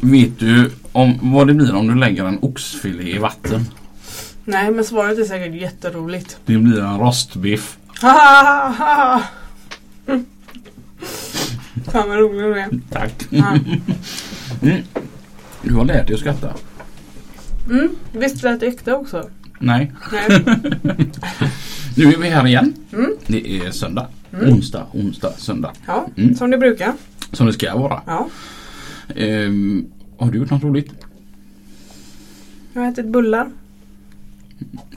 Vet du om vad det blir om du lägger en oxfilé i vatten? Nej men svaret är säkert jätteroligt. Det blir en rostbiff. Mm. Fan vad rolig du är. Tack. Ja. Mm. Du har lärt dig att skratta. Mm. Visste du att det äkta också? Nej. Nej. Nu är vi här igen. Mm. Det är söndag. Mm. Onsdag, onsdag, söndag. Ja, Mm. som det brukar. Som det ska vara. Ja. Ehm, har du gjort något roligt? Jag har ätit bullar.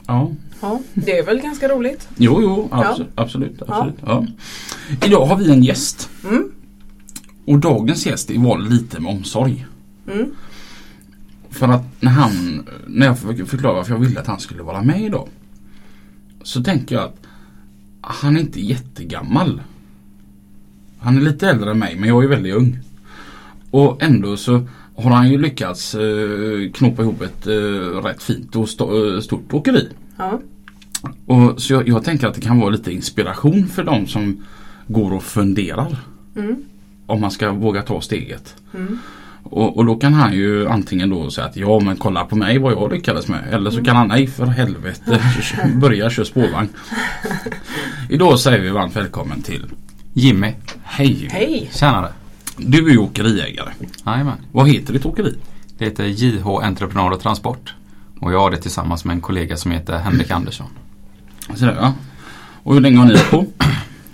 Ja. Ja, det är väl ganska roligt. Jo, jo, Ja. abso- absolut. absolut. Ja. Idag har vi en gäst. Mm. Och dagens gäst var lite med omsorg. Mm. För att när han, när jag för- förklarade varför jag ville att han skulle vara med idag. Så tänker jag att han är inte jättegammal. Han är lite äldre än mig men jag är väldigt ung. Och ändå så har han ju lyckats eh, knopa ihop ett eh, rätt fint och sto- eh, stort åkeri. Ja. Och så jag, jag tänker att det kan vara lite inspiration för de som går och funderar. Mm. Om man ska våga ta steget. Mm. Och, och då kan han ju antingen då säga att ja men kolla på mig vad jag lyckades med. Eller så kan han nej för helvete börja köra spårvagn. Idag säger vi varmt välkommen till Jimmy. Hej! Hej! Tjänare. Du är ju åkeriägare. Jajamän. Vad heter ditt åkeri? Det heter JH Entreprenad och Transport. Och jag har det tillsammans med en kollega som heter Henrik Andersson. Så där, ja. Och hur länge har ni hållit på?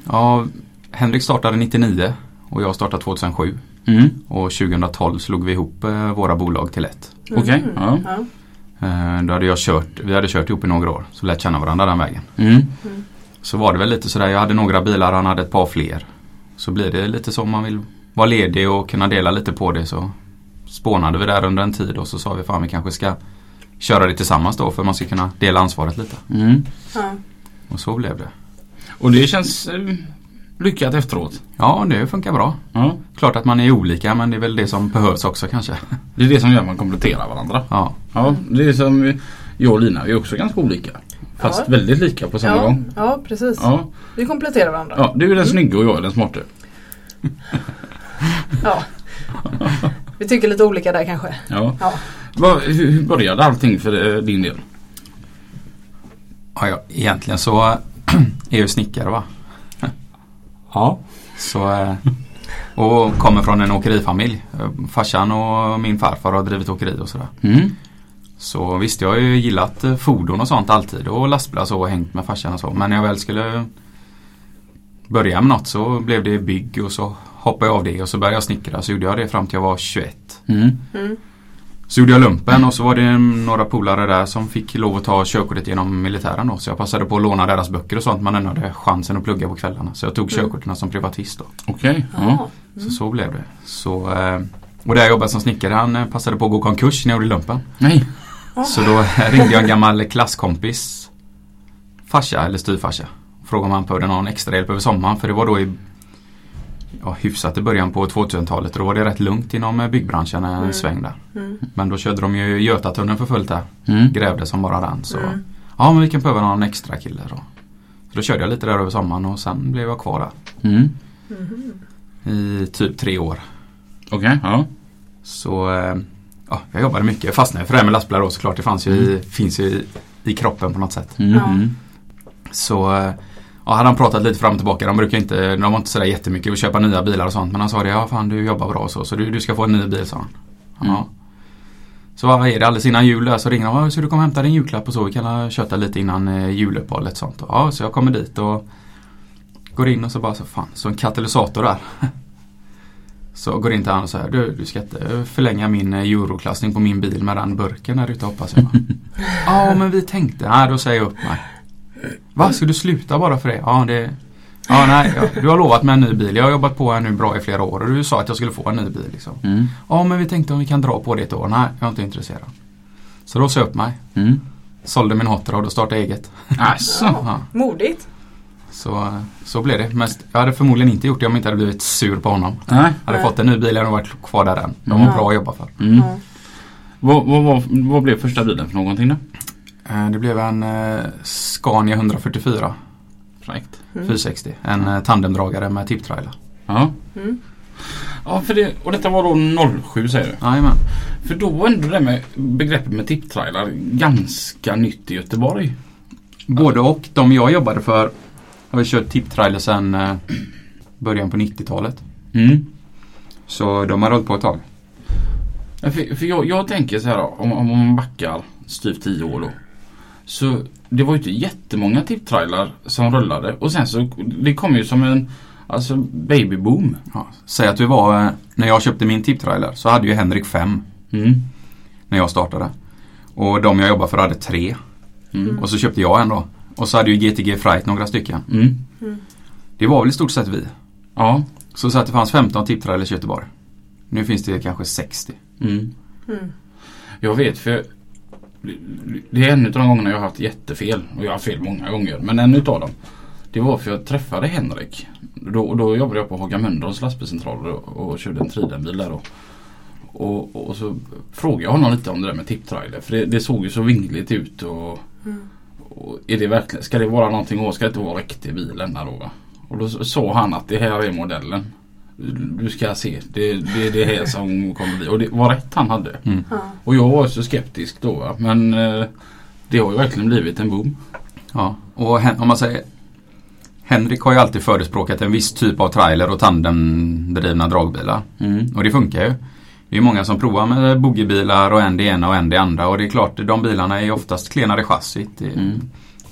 Ja, Henrik startade 99 och jag startade 2007. Mm. Och 2012 slog vi ihop eh, våra bolag till ett. Okej. Ja. Ja. Eh, då hade jag kört, vi hade kört ihop i några år. Så lärt känna varandra den vägen. Mm. Så var det väl lite sådär, jag hade några bilar, han hade ett par fler. Så blir det lite så om man vill vara ledig och kunna dela lite på det så spånade vi där under en tid och så sa vi fan vi kanske ska köra det tillsammans då för man ska kunna dela ansvaret lite. Mm. Ja. Och så blev det. Och det känns eh, lyckat efteråt. Ja, det funkar bra. Ja. Klart att man är olika men det är väl det som behövs också kanske. Det är det som gör att man kompletterar varandra. Ja, Ja, det är som jag och Lina, vi är också ganska olika. Fast Ja. väldigt lika på samma Ja. gång. ja, precis. Ja. Vi kompletterar varandra. ja, du är den snygga och jag är den smarta. Ja. Vi tycker lite olika där kanske. Ja. Ja. Vad- hur, började allting för eh, din del? ja, ja egentligen så är jag snickare va. Ja. Så, eh, och kommer från en åkerifamilj. Eh, Farsan och min farfar har drivit åkeri och sådär. Mm. Så visst, jag har ju gillat fordon och sånt alltid och lastbilar så och hängt med farsan och så. Men när jag väl skulle börja med något så blev det bygg och så hoppade jag av det och så började jag snickra. Så gjorde jag det fram till jag var 21. Mm. Mm. Så gjorde jag lumpen och så var det några polare där som fick lov att ta körkortet genom militären då. Så jag passade på att låna deras böcker och sånt. Man ändå hade chansen att plugga på kvällarna. Så jag tog Mm. körkorten som privatist då. Okej. Ja. Ja. Så så blev det. Så, eh, och där jag jobbade som snickare han eh, passade på att gå konkurs när jag gjorde lumpen. Nej. Så då ringde jag en gammal klasskompis farsa eller styvfarsa. Och Frågade om han behövde någon extra hjälp över sommaren för det var då i ja, hyfsat i början på 2000-talet. Då var det rätt lugnt inom eh, byggbranschen en Mm. sväng där. Mm. Men då körde de ju Götatunneln för fullt där. Mm. Grävde som bara den. Så Mm. ja men vi kan behöva någon extra kille då. Så då körde jag lite där över sommaren och sen blev jag kvar där. Mm. I typ tre år. Okej. Ja. Så eh, ja, jag jobbade mycket. Jag fastnade för det här med lastbilar då såklart. Det fanns ju i, finns ju i, i kroppen på något sätt. Mm. Mm. Så eh, ja, han pratat lite fram och tillbaka. De brukar inte, de var inte sådär jättemycket att köpa nya bilar och sånt. Men han sa det, ja fan du jobbar bra och så. Så du, du ska få en ny bil sa han. Ja. Mm. Så vad är det alldeles innan jul där så ringer. "Ja, Så du kommer hämta din julklapp och så. Vi kan köta lite innan eh, juluppehållet och sånt. Ja, så jag kommer dit och går in och så bara så fan, så en katalysator där. Så går in till han och säger du, du ska inte förlänga min eh, euroklassning på min bil med den burken där ute hoppas jag. Ja men vi tänkte, nej då säger jag upp mig. Va, ska du sluta bara för det? Ja det Ja, nej, ja, du har lovat mig en ny bil. Jag har jobbat på här nu bra i flera år och du sa att jag skulle få en ny bil. Liksom. Mm. Ja, men vi tänkte om vi kan dra på det ett år. Nej, jag är inte intresserad. Så då sa jag upp mig. Mm. Sålde min hot rod och startade eget. Alltså. Ja, Modigt. så, så blev det. Men jag hade förmodligen inte gjort det om jag inte hade blivit sur på honom. Nej. Hade Nej. fått en ny bil jag varit kvar där än. De var Mm. bra att jobba för. Mm. Vad, vad, vad, vad blev första bilen för någonting då? Eh, Det blev en eh, Scania 144 Fräckt. Mm. 460. En eh, tandemdragare med tipptrailer. Ja. Mm. ja för det, och detta var då 07 säger du? Jajamän. För då var ändå det med begreppet med tipptrailar ganska nytt i Göteborg. Både och. De jag jobbade för har kört tipptrailer sedan början på 90-talet. Mm. Så de har hållit på ett tag. För, för jag, jag tänker så här då, om, om man backar styvt 10 år då. Så det var ju inte jättemånga tipptrailar som rullade och sen så det kom ju som en alltså babyboom. Ja. Säg att du var, eh, när jag köpte min tipptrailer så hade ju Henrik fem Mm. när jag startade. Och de jag jobbade för hade tre. Mm. Och så köpte jag en då. Och så hade ju GTG Fright några stycken. Mm. Det var väl i stort sett vi. Ja. Så, så att det fanns 15 tipptrailers i Göteborg. Nu finns det kanske 60. Mm. Mm. Jag vet för det är en av de gångerna jag har haft jättefel. Och jag har fel många gånger. Men en utav dem. Det var för jag träffade Henrik. Då, då jobbade jag på Haga Mölndals lastbilscentral och, och körde en Tridenbil där då. Och, och så frågade jag honom lite om det där med tipptrailer. För det, det såg ju så vingligt ut. Och, Mm. och är det verkligen, ska det vara någonting och ska det inte vara riktig bil ända då? va? Och då sa han att det här är modellen. Du ska se, det, det är det här som kommer bli. Och det var rätt han hade. Mm. Ja. Och jag var så skeptisk då va? men eh, det har ju verkligen blivit en boom. Ja, och om man säger Henrik har ju alltid förespråkat en viss typ av trailer och tandemdrivna dragbilar. Mm. Och det funkar ju. Det är många som provar med boogiebilar och en det ena och en det andra och det är klart de bilarna är oftast klenare chassit. Mm.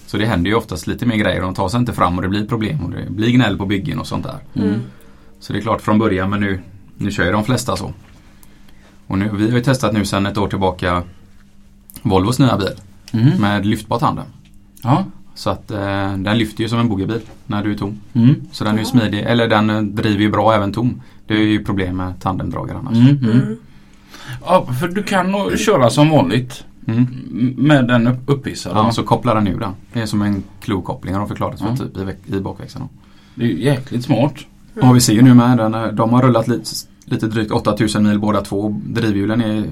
Så det händer ju oftast lite mer grejer. De tar sig inte fram och det blir problem och det blir gnäll på byggen och sånt där. Mm. Så det är klart från början men nu, nu kör ju de flesta så. Och nu, vi har ju testat nu sedan ett år tillbaka Volvos nya bil Mm. med lyftbar tandem. Ja. Så att eh, den lyfter ju som en boogiebil när du är tom. Mm. Så den är ju smidig, eller den eh, driver ju bra även tom. Det är ju problem med tandemdragare annars. Mm. Mm. Mm. Ja, för du kan nog köra som vanligt Mm. med den upp- upphissade. Ja, så kopplar den ur den. Det är som en klokoppling har de förklarat för Ja. typ i, i bakväxeln. Det är ju jäkligt smart. Ja vi ser ju nu med den, eh, de har rullat lite, lite drygt 8000 mil båda två. Drivhjulen är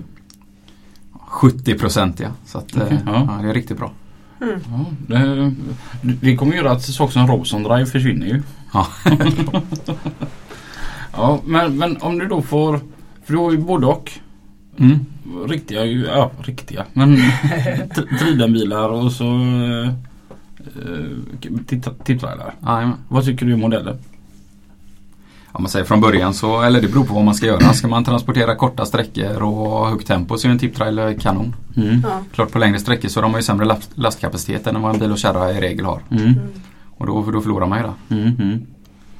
70-procentiga. Så att, eh, Okej, ja. ja. det är riktigt bra. Mm. Ja, det, det kommer göra att saker som Robson Drive försvinner ju. Ja. ja, men, men om du då får, för du har ju både och. Mm. Riktiga, ja riktiga, men Tridenbilar och så eh, eh, titt- tipptrailar. Vad tycker du om modellen? Om man säger från början så, eller det beror på vad man ska göra. Ska man transportera korta sträckor och ha högt tempo så är en tipptrailer kanon. Mm. Ja. Klart på längre sträckor så de har ju sämre last, lastkapacitet än vad en bil och kärra i regel har. Mm. Och då, då förlorar man ju det. Mm. Mm.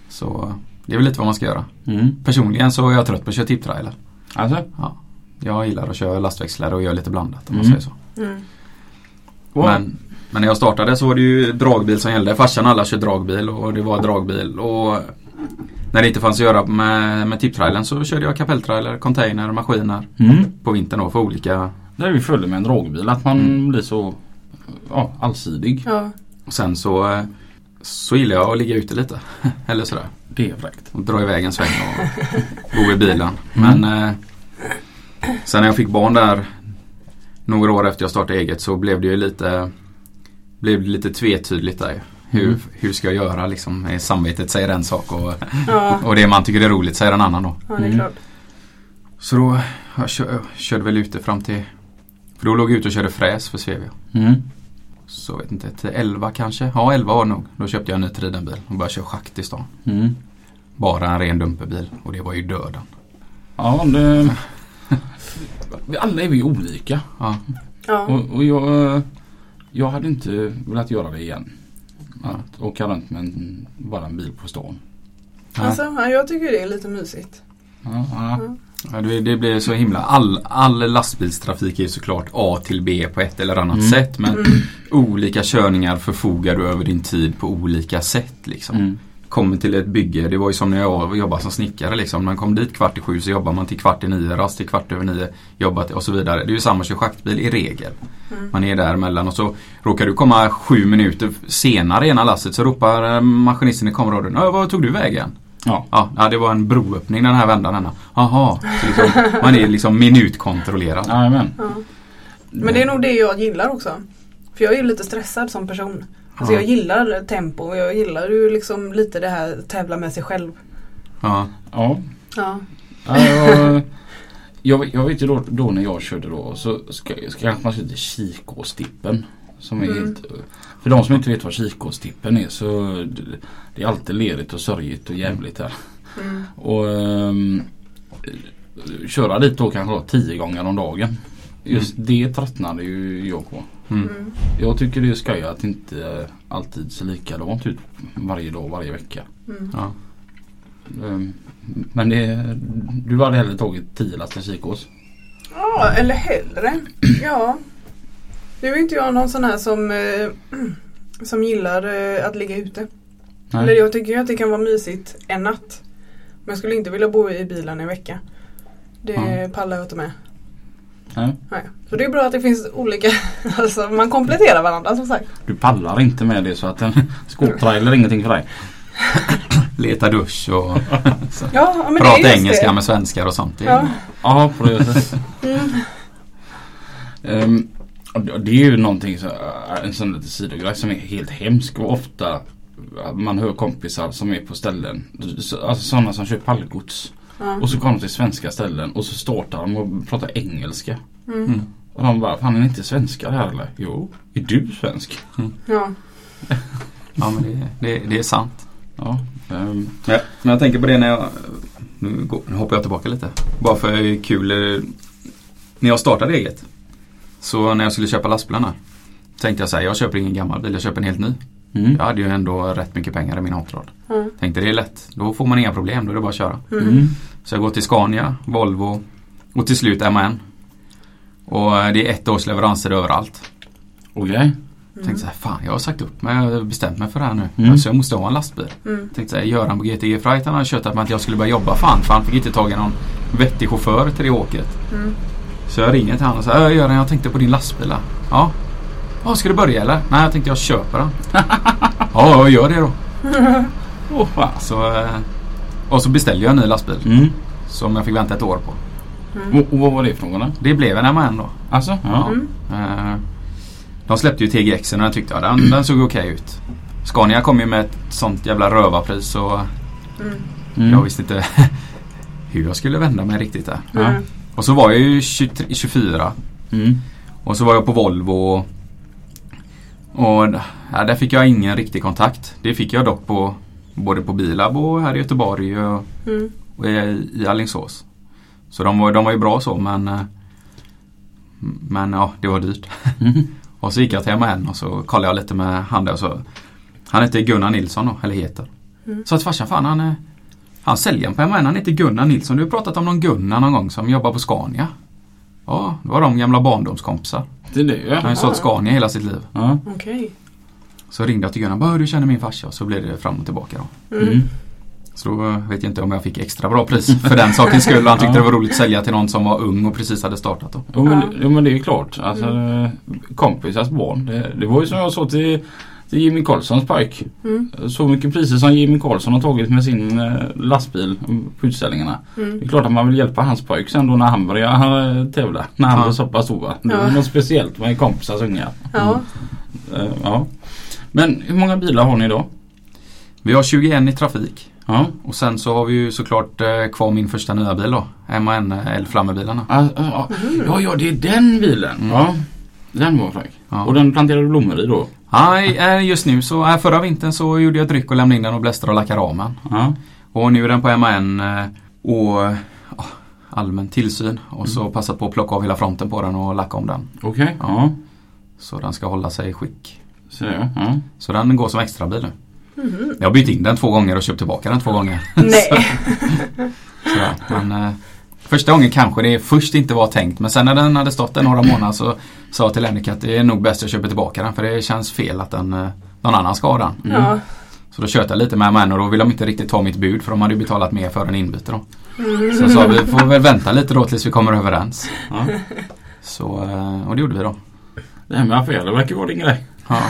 Så det är väl lite vad man ska göra. Mm. Personligen så är jag trött på att köra tipptrailer. Alltså? Ja. Jag gillar att köra lastväxlare och göra lite blandat om man Mm. säger så. Mm. Vad- Men, men när jag startade så var det ju dragbil som gällde. Farsan och alla kör dragbil och det var dragbil. Och när det inte fanns att göra med, med tipptrailern så körde jag kapelltrailer, container, maskiner. Mm. På vintern då för olika. Det är ju fördel med en dragbil att man Mm. blir så ja, allsidig. Ja. Och sen så, eh, så gillar jag att ligga ute lite. Eller sådär. Det är fräckt. Och dra iväg en sväng och bo i bilen. Men eh, sen när jag fick barn där några år efter jag startade eget så blev det ju lite blev det lite tvetydigt där. Hur, Mm. hur ska jag göra liksom? Samvetet säger en sak och, Ja. och det man tycker är roligt säger en annan då. ja, det är Mm. klart. Så då jag kör, jag körde väl ute fram till För då låg jag ute och körde fräs för Svevia. Mm. Så vet inte, till 11 kanske? Ja 11 var det nog. Då köpte jag en ny Tridenbil och började köra schakt i stan. Mm. Bara en ren dumperbil och det var ju döden. Ja, det... Alla är vi olika. Ja. Ja. Och, och jag, eh, jag hade inte velat göra det igen. Att åka runt med en, bara en bil på stan. Alltså, ja, jag tycker det är lite mysigt. Ja, ja. Ja, det, det blir så himla. All, all lastbilstrafik är såklart A till B på ett eller annat Mm. sätt. Men Mm. olika körningar förfogar du över din tid på olika sätt. Liksom. Mm. Kommer till ett bygge. Det var ju som när jag jobbade som snickare liksom. Man kom dit kvart i sju så jobbar man till kvart i nio, rast till kvart över nio, jobbat och så vidare. Det är ju samma kör schaktbil i regel. Mm. Man är där emellan och så råkar du komma sju minuter senare ena lasset så ropar maskinisten i kameraradion "Ja, Vad tog du vägen? Ja. Ja, ja, det var en broöppning den här vändan. Jaha, liksom, man är liksom minutkontrollerad. Ja. Men det är nog det jag gillar också. För jag är ju lite stressad som person. Alltså Ja. jag gillar tempo och jag gillar ju liksom lite det här tävla med sig själv. Ja, Ja. Ja. Ja, jag, jag, vet ju då, då när jag körde då så ska man till kikåstippen. Som är Mm. helt, för de som inte vet vad kikåstippen är så det, det är alltid lerigt och sörjigt och jävligt här. Mm. Och ehm, köra dit då kanske då tio gånger om dagen. Just det tröttnade ju jag på. Mm. Mm. Jag tycker det är skoj att inte alltid ser likadant ut varje dag, varje vecka. Mm. ja. Ehm, Men det, du hade hellre tagit 10 laster kikås? Ja, eller hellre. Ja. Nu är inte jag någon sån här som, eh, som gillar eh, att ligga ute. Eller jag tycker att det kan vara mysigt en natt. Men jag skulle inte vilja bo i bilen en vecka. Det Ja. pallar jag inte med. Nej. Nej. Så det är bra att det finns olika, alltså man kompletterar varandra som sagt. Du pallar inte med det så att en skåptrailer är ingenting för dig. Leta dusch och Ja, prata engelska det. med svenskar och sånt. Ja. Ja, på det sättet. Mm. Och det är ju någonting, så, en sån liten sidogrej som är helt hemsk och ofta man hör kompisar som är på ställen, så- alltså sådana som kör pallgods. Ja. Och så kommer de till svenska ställen och så startar de och pratar engelska. Mm. Mm. Och de bara, fan är ni inte svenskar här eller? Jo, är du svensk? Ja. Ja men det, det, det är sant. Ja. ehm, Ja, men jag tänker på det när jag nu, går, nu hoppar jag tillbaka lite. Bara för kul. eh, När jag startade eget. Så när jag skulle köpa lastbilarna. Tänkte jag så här, jag köper ingen gammal bil, jag köper en helt ny. Mm. Jag hade ju ändå rätt mycket pengar i min hot rod. Ja. Tänkte det är lätt, då får man inga problem, då är det bara att köra. Mm. Så jag går till Scania, Volvo och till slut MAN. Och eh, det är ett års leveranser överallt. Okej. Tänkte så här, fan jag har sagt upp mig, jag har bestämt mig för det här nu. Mm. Så jag måste ha en lastbil. Mm. Tänkte så här, Göran på GTG Freight han hade tjötat med att jag skulle börja jobba fan för han fick inte tag i någon vettig chaufför till det åket. Mm. Så jag ringer till honom och säger, "Äh, Göran jag tänkte på din lastbil där." Ja. Ja, ska du börja eller? Nej jag tänkte jag köper den. ja, jag gör det då. Åh fan. Så, eh, och så beställde jag en ny lastbil Mm. som jag fick vänta ett år på. Och, och vad var det för någon? Det blev en MAN då. Alltså? Ja. Mm. Eh, De släppte ju TGX och den tyckte jag den, den såg okej ut. Scania kom ju med ett sånt jävla rövarpris och Mm. Mm. jag visste inte hur jag skulle vända mig riktigt där. Mm. Och så var jag ju 23, 24 Mm. och så var jag på Volvo och, och ja, där fick jag ingen riktig kontakt. Det fick jag dock på både på Bilab och här i Göteborg och, Mm. och i, i Alingsås. Så de var, de var ju bra så men eh, Men ja, det var dyrt. Mm. Och så gick jag till MAN och så kollade jag lite med han där och så Han heter Gunnar Nilsson då, eller heter. Mm. Så att farsan fan han är Han säljaren på MAN, han heter Gunnar Nilsson. Du har pratat om någon Gunnar någon gång som jobbar på Scania. Ja, det var de gamla barndomskompisar. Det är det Han har ja. ju sålt Scania hela sitt liv. ja. Okej. Så ringde jag till Gunnar, bara du känner min farsa. Och så blev det fram och tillbaka då. Mm. Mm. Så då eh, vet jag inte om jag fick extra bra pris för den sakens skull. Han tyckte det var roligt att sälja till någon som var ung och precis hade startat då. Jo, men, Ja. jo men det är ju klart. Alltså, Kompisars barn. Det, det var ju som jag sa till, till Jimmy Karlssons pojk. Mm. Så mycket priser som Jimmy Karlsson har tagit med sin eh, lastbil på utställningarna. Mm. Det är klart att man vill hjälpa hans pojk sen då när han börjar eh, tävla. När han Ja. blir så pass stor. Det är Ja. något speciellt med kompisars ungar. Ja. Eh, ja. Men hur många bilar har ni då? Vi har 21 i trafik. Ja. Och sen så har vi ju såklart kvar min första nya bil då. MAN eldflammebilarna. Ah, ah, ah. ja, ja det är den bilen. Mm. Ja. Den var fräck. Ja. Och den planterade du blommor i då? Nej, eh, just nu så, förra vintern så gjorde jag ett ryck och lämnade in den och blästrade och lackade ramen. Ja. Och nu är den på MAN eh, och allmän tillsyn. Och så passat på att plocka av hela fronten på den och lacka om den. Okej. Ja. Ja. Så den ska hålla sig i skick. Så ja. Så den går som extra bil nu. Mhm. Jag har bytt in den två gånger och köpt tillbaka den två gånger. Nej. Sådär. Men, eh, första gången kanske det först inte var tänkt men sen när den hade stått där några månader så sa jag till Lennik att det är nog bäst jag köper tillbaka den för det känns fel att den, eh, någon annan ska ha den. Ja. Så då tjötade jag lite med män och då ville de inte riktigt ta mitt bud för de hade ju betalat mer för en inbyte då. Mm. Så jag sa vi får väl vänta lite då tills vi kommer överens. Ja. Så, eh, och det gjorde vi då. Det här med affärer verkar vara din grej. Ja.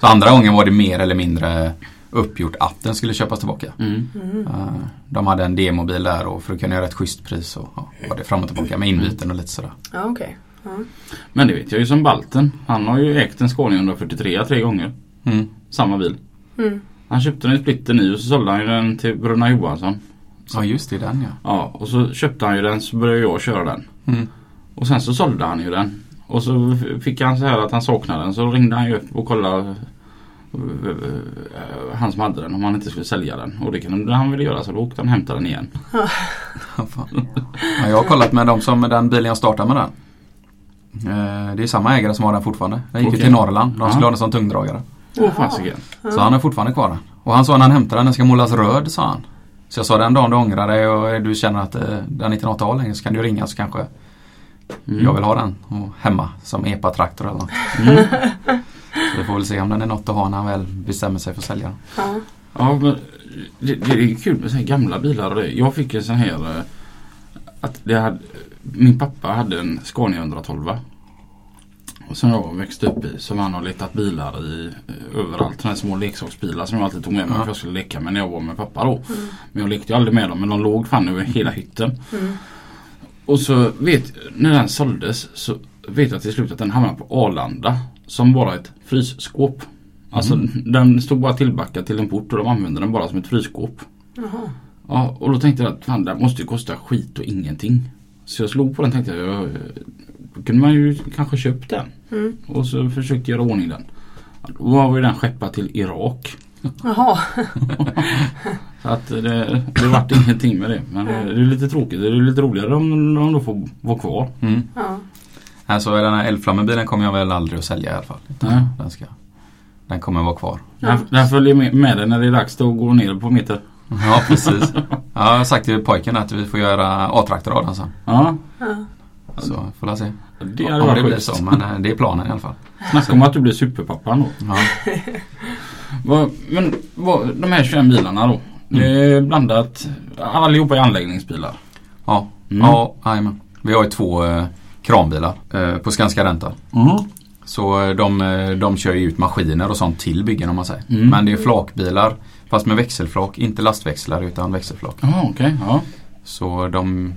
Så andra gången var det mer eller mindre uppgjort att den skulle köpas tillbaka. Mm. Eh, De hade en demobil där och för att kunna göra ett schysst pris och ja, var det fram och tillbaka med inbyten och lite sådär. Ja, okej. Ja. Men det vet jag ju som Balten. Han har ju ägt en Scania 143 tre gånger. Mm. Samma bil. Mm. Han köpte den i splitter ny och så sålde han ju den till Brunna Johansson. Ja just det, den ja. Ja, och så köpte han ju den så började jag köra den. Mm. Och sen så sålde han ju den. Och så fick han så här att han saknade den. Så ringde han ju upp och kollade han som hade den om han inte skulle sälja den. Och det kunde han väl göra så då åkte han och hämtade den igen. Ja, jag har kollat med dem som den bilen jag startade med den. Eh, Det är samma ägare som har den fortfarande. Den gick Okej. till Norrland. De skulle ha den som tungdragare. Jaha. Så han är fortfarande kvar den. Och han sa när han hämtade den, den ska målas röd sa han. Så jag sa den dagen du ångrar dig och du känner att eh, den inte är något ha längre så kan du ringa så kanske Mm. jag vill ha den och hemma som epa-traktor eller något. Mm. Vi får väl se om den är något att ha när han väl bestämmer sig för att sälja den. Ja. Ja, men det, det är kul med så här gamla bilar. Jag fick en sån här eh, att det hade, min pappa hade en Scania 112 och som jag växte upp i som han har letat bilar i eh, överallt. Sådana här små leksaksbilar som jag alltid tog med mig Ja. för jag skulle leka med när jag var med pappa då. Men jag lekte ju aldrig med dem men de låg fan över hela hytten. Mm. Och så vet när den såldes så vet jag till slut att den hamnade på Arlanda som bara ett frysskåp. Alltså den stod bara tillbackad till en port och de använde den bara som ett frysskåp. Jaha. Ja, och då tänkte jag att fan det måste ju kosta skit och ingenting. Så jag slog på den och tänkte jag, då kunde man ju kanske köpt den. Mm. Och så försökte jag göra ordning den. Då var ju den skeppad till Irak. Jaha. Så att det, det vart ingenting med det. Men det, det är lite tråkigt. Det är lite roligare om de då får vara kvar. Mm. Ja. Alltså den här eldflammebilen kommer jag väl aldrig att sälja i alla fall. Nej. Den, ska, den kommer vara kvar. Den, den följer med, med dig när det är dags att gå ner på meter. Ja precis. Ja, jag har sagt till pojken att vi får göra A-traktor av den sen. Ja. Så får jag se. det Om hade det varit blir så. Men eh, det är planen i alla fall. Snacka om att du blir superpappan då. Ja. Vad, men vad, de här 21 bilarna då. Det är blandat. Allihopa är anläggningsbilar. Ja, Mm. ja jajamän. Vi har ju två eh, kranbilar eh, på Skanska Rental. Mm. Så eh, de, eh, de kör ju ut maskiner och sånt till byggen om man säger. Mm. Men det är flakbilar fast med växelflak. Inte lastväxlar utan växelflak. Jaha okej. Ja. Så de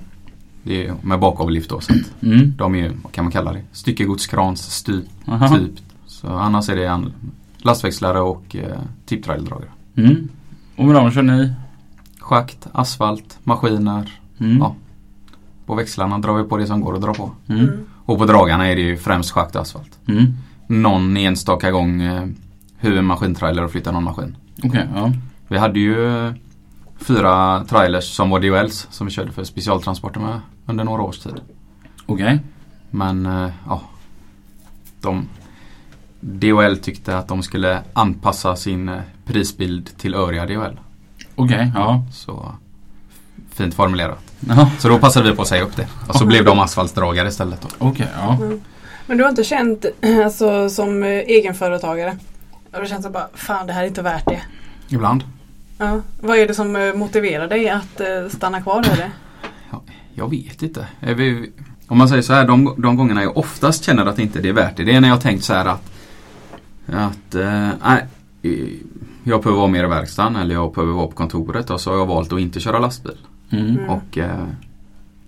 det är med bakavlift då. Så Mm. de är ju, vad kan man kalla det? Styckegodskrans styp. Aha. typ. Så annars är det en lastväxlare och eh, tipptrailerdragare. Mm. Och med dem kör ni? Schakt, asfalt, maskiner. Mm. Ja. På växlarna drar vi på det som går att dra på. Mm. Mm. Och på dragarna är det ju främst schakt och asfalt. Mm. Någon enstaka gång eh, hur en maskintrailer och flytta någon maskin. Okej, ja. Vi hade ju eh, fyra trailers som var DHLs som vi körde för specialtransporter med under några års tid. Okej. Men eh, ja, de DHL tyckte att de skulle anpassa sin eh, prisbild till övriga DHL. Okej, ja. Så fint formulerat. Ja. Så då passade vi på att säga upp det. Och så blev de asfaltsdragare istället. Okej, ja. Men du har inte känt alltså, som egenföretagare? Har du känt så bara, fan det här är inte värt det? Ibland. Ja. Vad är det som eh, motiverar dig att eh, stanna kvar i det? Jag vet inte. Om man säger så här, de, de gångerna jag oftast känner att inte det är värt det. Det är när jag tänkt så här att att eh, nej, jag behöver vara mer i verkstaden eller jag behöver vara på kontoret och så har jag valt att inte köra lastbil. Mm. Mm. Och eh,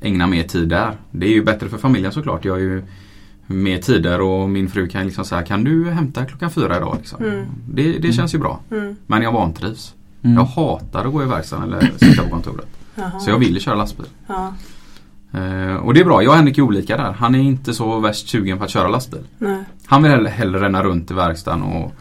ägna mer tid där. Det är ju bättre för familjen såklart. Jag har ju mer tider och min fru kan liksom säga kan du hämta klockan fyra idag? Liksom. Mm. Det, det känns ju bra. Mm. Men jag vantrivs. Mm. Jag hatar att gå i verkstaden eller sitta på kontoret. Jaha. Så jag vill ju köra lastbil. Ja. Eh, och det är bra. Jag och Henrik är olika där. Han är inte så värst sugen på att köra lastbil. Nej. Han vill hellre, hellre ränna runt i verkstaden och,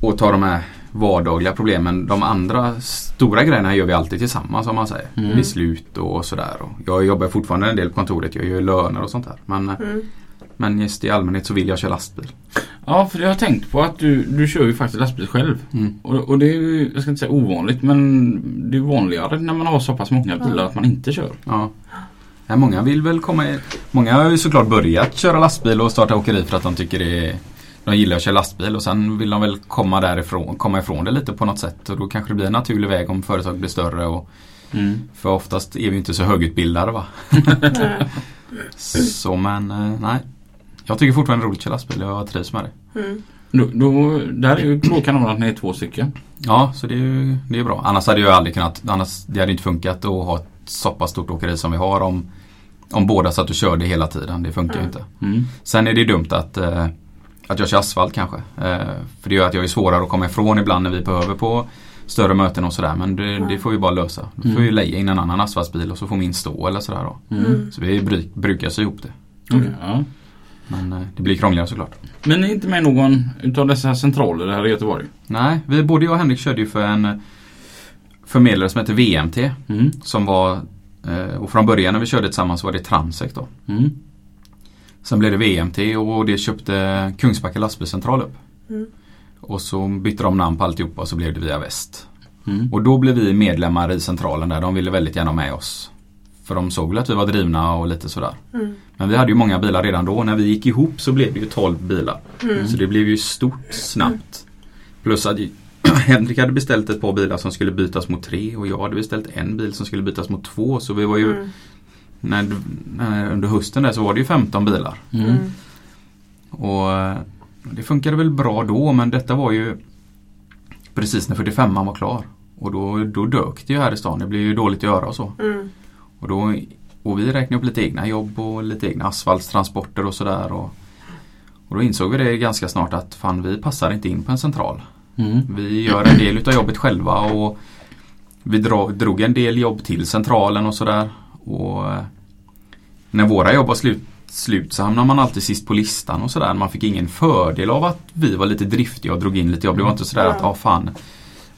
och ta de här vardagliga problemen. De andra stora grejerna gör vi alltid tillsammans om man säger. Mm. Beslut och sådär. Och Jag jobbar fortfarande en del på kontoret. Jag gör löner och sånt där. Men, Mm. men just i allmänhet så vill jag köra lastbil. Ja, för jag har tänkt på att du, du kör ju faktiskt lastbil själv. Mm. Och, och det är ju, jag ska inte säga ovanligt, men det är vanligare när man har så pass många bilar att man inte kör. Ja. Ja, många vill väl komma i, Många har ju såklart börjat köra lastbil och starta åkeri för att de tycker det är de gillar att köra lastbil och sen vill de väl komma därifrån, komma ifrån det lite på något sätt. Och då kanske det blir en naturlig väg om företaget blir större. Och, Mm. för oftast är vi inte så högutbildade va. Så men eh, nej. Jag tycker fortfarande det är roligt att köra lastbil och jag trivs med det. Mm. Då, då, där är ju klåkanon att ni är två stycken. Ja, så det är ju det är bra. Annars hade jag aldrig kunnat, annars det hade inte funkat att ha ett så pass stort åkeri som vi har om, om båda satt och körde hela tiden. Det funkar ju Mm. inte. Mm. Sen är det dumt att, eh, att jag kör asfalt kanske. Eh, för det gör att jag är svårare att komma ifrån ibland när vi behöver på större möten och sådär. Men det, det får vi bara lösa. Då får vi Mm. leja in en annan asfaltsbil och så får min stå eller sådär då. Mm. Så vi bry, brukar sy ihop det. Okej, ja. Men eh, det blir krångligare såklart. Men ni är inte med någon utav dessa centraler här i Göteborg? Nej, vi, både jag och Henrik körde ju för en eh, förmedlare som heter VMT. Mm. Som var, eh, och från början när vi körde tillsammans var det Transek då. Mm. Sen blev det VMT och det köpte Kungsbacka lastbilscentral upp. Mm. Och så bytte de namn på alltihopa och så blev det Via Väst. Mm. Och då blev vi medlemmar i centralen där. De ville väldigt gärna ha med oss. För de såg väl att vi var drivna och lite sådär. Mm. Men vi hade ju många bilar redan då. När vi gick ihop så blev det ju 12 bilar. Mm. Så det blev ju stort snabbt. Plus att Henrik hade beställt ett par bilar som skulle bytas mot tre och jag hade beställt en bil som skulle bytas mot två. Så vi var ju, Mm. När, när, under hösten där så var det ju 15 bilar. Mm. Mm. Och det funkade väl bra då men detta var ju precis när 45 var klar. Och då, då dök det ju här i stan. Det blev ju dåligt att göra och så. Mm. Och, då, och vi räknade upp lite egna jobb och lite egna asfaltstransporter och sådär. Och, och då insåg vi det ganska snart att fan vi passar inte in på en central. Mm. Vi gör en del utav jobbet själva och vi dro, drog en del jobb till centralen och sådär. Och eh, när våra jobb var slut, slut så hamnar man alltid sist på listan och sådär. Man fick ingen fördel av att vi var lite driftiga och drog in lite jobb. Det var inte sådär att, ja fan.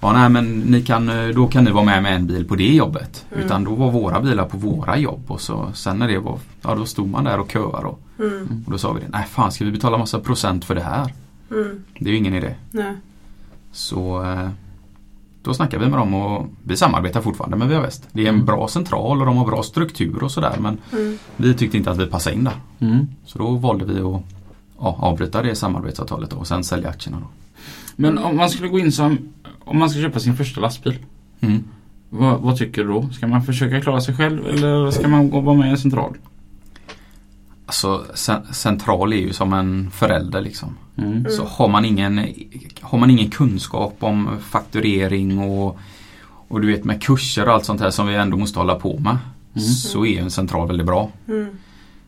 Ja nej men ni kan, eh, då kan ni vara med med en bil på det jobbet. Mm. Utan då var våra bilar på våra jobb och så sen när det var, ja då stod man där och köade och, Mm. och då sa vi det. Nej fan ska vi betala massa procent för det här? Mm. Det är ju ingen idé. Nej. Så eh, då snackar vi med dem och vi samarbetar fortfarande med Via Väst. Det är en bra central och de har bra struktur och sådär men Mm. vi tyckte inte att vi passade in där. Mm. Så då valde vi att ja, avbryta det samarbetsavtalet och sen sälja aktierna. Då. Men om man skulle gå in som, om man ska köpa sin första lastbil. Mm. Vad, vad tycker du då? Ska man försöka klara sig själv eller ska man gå vara med i en central? Alltså cen- central är ju som en förälder liksom. Mm. Så har man ingen, har man ingen kunskap om fakturering och, och du vet med kurser och allt sånt här som vi ändå måste hålla på med. Mm. Så är en central väldigt bra. Mm.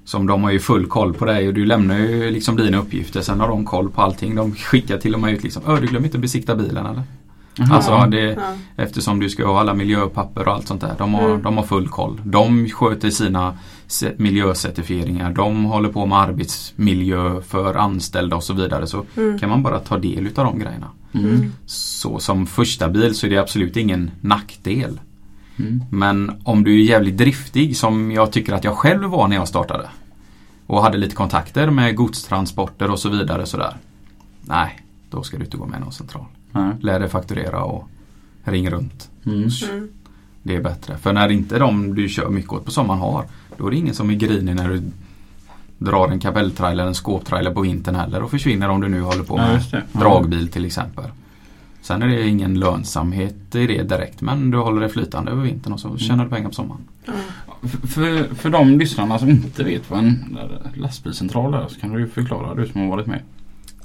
Som de har ju full koll på dig och du lämnar ju liksom dina uppgifter. Sen har de koll på allting. De skickar till och med ut liksom Öh, du glömmer inte besikta bilen eller? Jaha. Alltså det, Ja. eftersom du ska ha alla miljöpapper och allt sånt där. De har, Mm. de har full koll. De sköter sina miljöcertifieringar. De håller på med arbetsmiljö för anställda och så vidare. Så Mm. kan man bara ta del utav de grejerna. Mm. Så som första bil så är det absolut ingen nackdel. Mm. Men om du är jävligt driftig som jag tycker att jag själv var när jag startade. Och hade lite kontakter med godstransporter och så vidare sådär. Nej, då ska du inte gå med någon central. Nej. Lär dig fakturera och ring runt. Mm. Mm. Det är bättre. För när inte de du kör mycket åt på sommaren har. Då är det ingen som är grinig när du drar en kapelltrailer eller en skåptrailer på vintern heller och försvinner om du nu håller på med. Ja. dragbil till exempel. Sen är det ingen lönsamhet i det direkt men du håller det flytande över vintern och så Mm. tjänar du pengar på sommaren. Ja. För- För, de lyssnarna som inte vet vad en lastbilscentral är så kan du förklara, du som har varit med.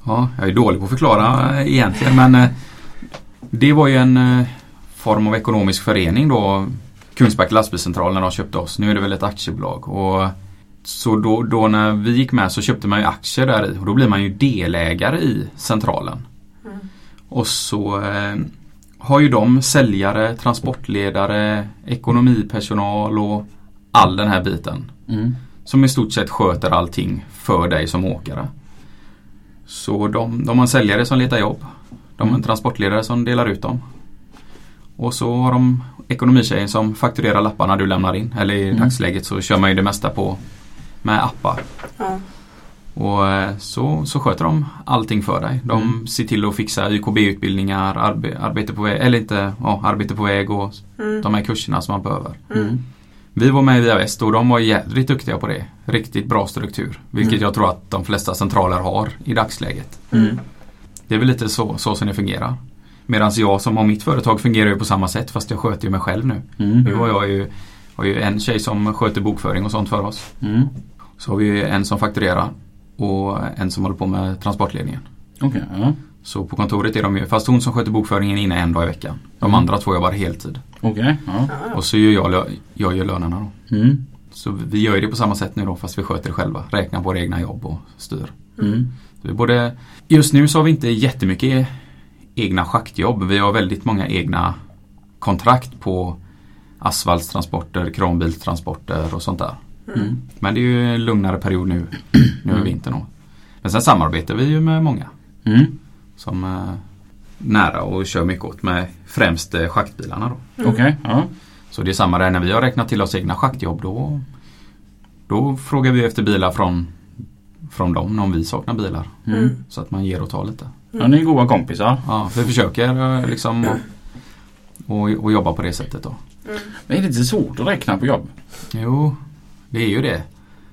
Ja, jag är dålig på att förklara eh, egentligen men eh, det var ju en eh, form av ekonomisk förening då Kungsbacka lastbilscentral när de köpte oss. Nu är det väl ett aktiebolag. Och så då, då när vi gick med så köpte man ju aktier där i och då blir man ju delägare i centralen. Mm. Och så eh, har ju de säljare, transportledare, ekonomipersonal och all den här biten. Mm. Som i stort sett sköter allting för dig som åkare. Så de, de har en säljare som letar jobb. De har en transportledare som delar ut dem. Och så har de ekonomitjejen som fakturerar lapparna du lämnar in. Eller i Mm. dagsläget så kör man ju det mesta på med appar. Ja. Och eh, så, så sköter de allting för dig. De Mm. ser till att fixa YKB-utbildningar, arbe, arbete på väg, eller inte, ja, arbete på väg och Mm. de här kurserna som man behöver. Mm. Vi var med i Via Väst och de var jädrigt duktiga på det. Riktigt bra struktur. Vilket Mm. jag tror att de flesta centraler har i dagsläget. Mm. Det är väl lite så, så som det fungerar. Medan jag som har mitt företag fungerar ju på samma sätt fast jag sköter ju mig själv nu. Mm. Nu har jag ju, har ju en tjej som sköter bokföring och sånt för oss. Mm. Så har vi ju en som fakturerar och en som håller på med transportledningen. Okej, ja. Så på kontoret är de ju, fast hon som sköter bokföringen inne en dag i veckan. De Mm. andra två jobbar heltid. Okej, ja. Och så gör jag, jag gör lönerna då. Mm. Så vi gör det på samma sätt nu då fast vi sköter det själva. Räknar våra egna jobb och styr. Mm. Så vi både, just nu så har vi inte jättemycket egna schaktjobb. Vi har väldigt många egna kontrakt på asfaltstransporter, kranbilstransporter och sånt där. Mm. Men det är ju en lugnare period nu, nu i Mm. vintern. Men sen samarbetar vi ju med många Mm. som är nära och kör mycket åt med främst eh, schaktbilarna då. Okej, ja. Så det är samma där när vi har räknat till oss egna schaktjobb då, då frågar vi efter bilar från, från dem om vi saknar bilar. Mm. Så att man ger och tar lite. Ja, ni är goda kompisar. Ja, vi försöker eh, liksom och, och, och jobba på det sättet då. Mm. Men är det inte svårt att räkna på jobb? Jo, det är ju det.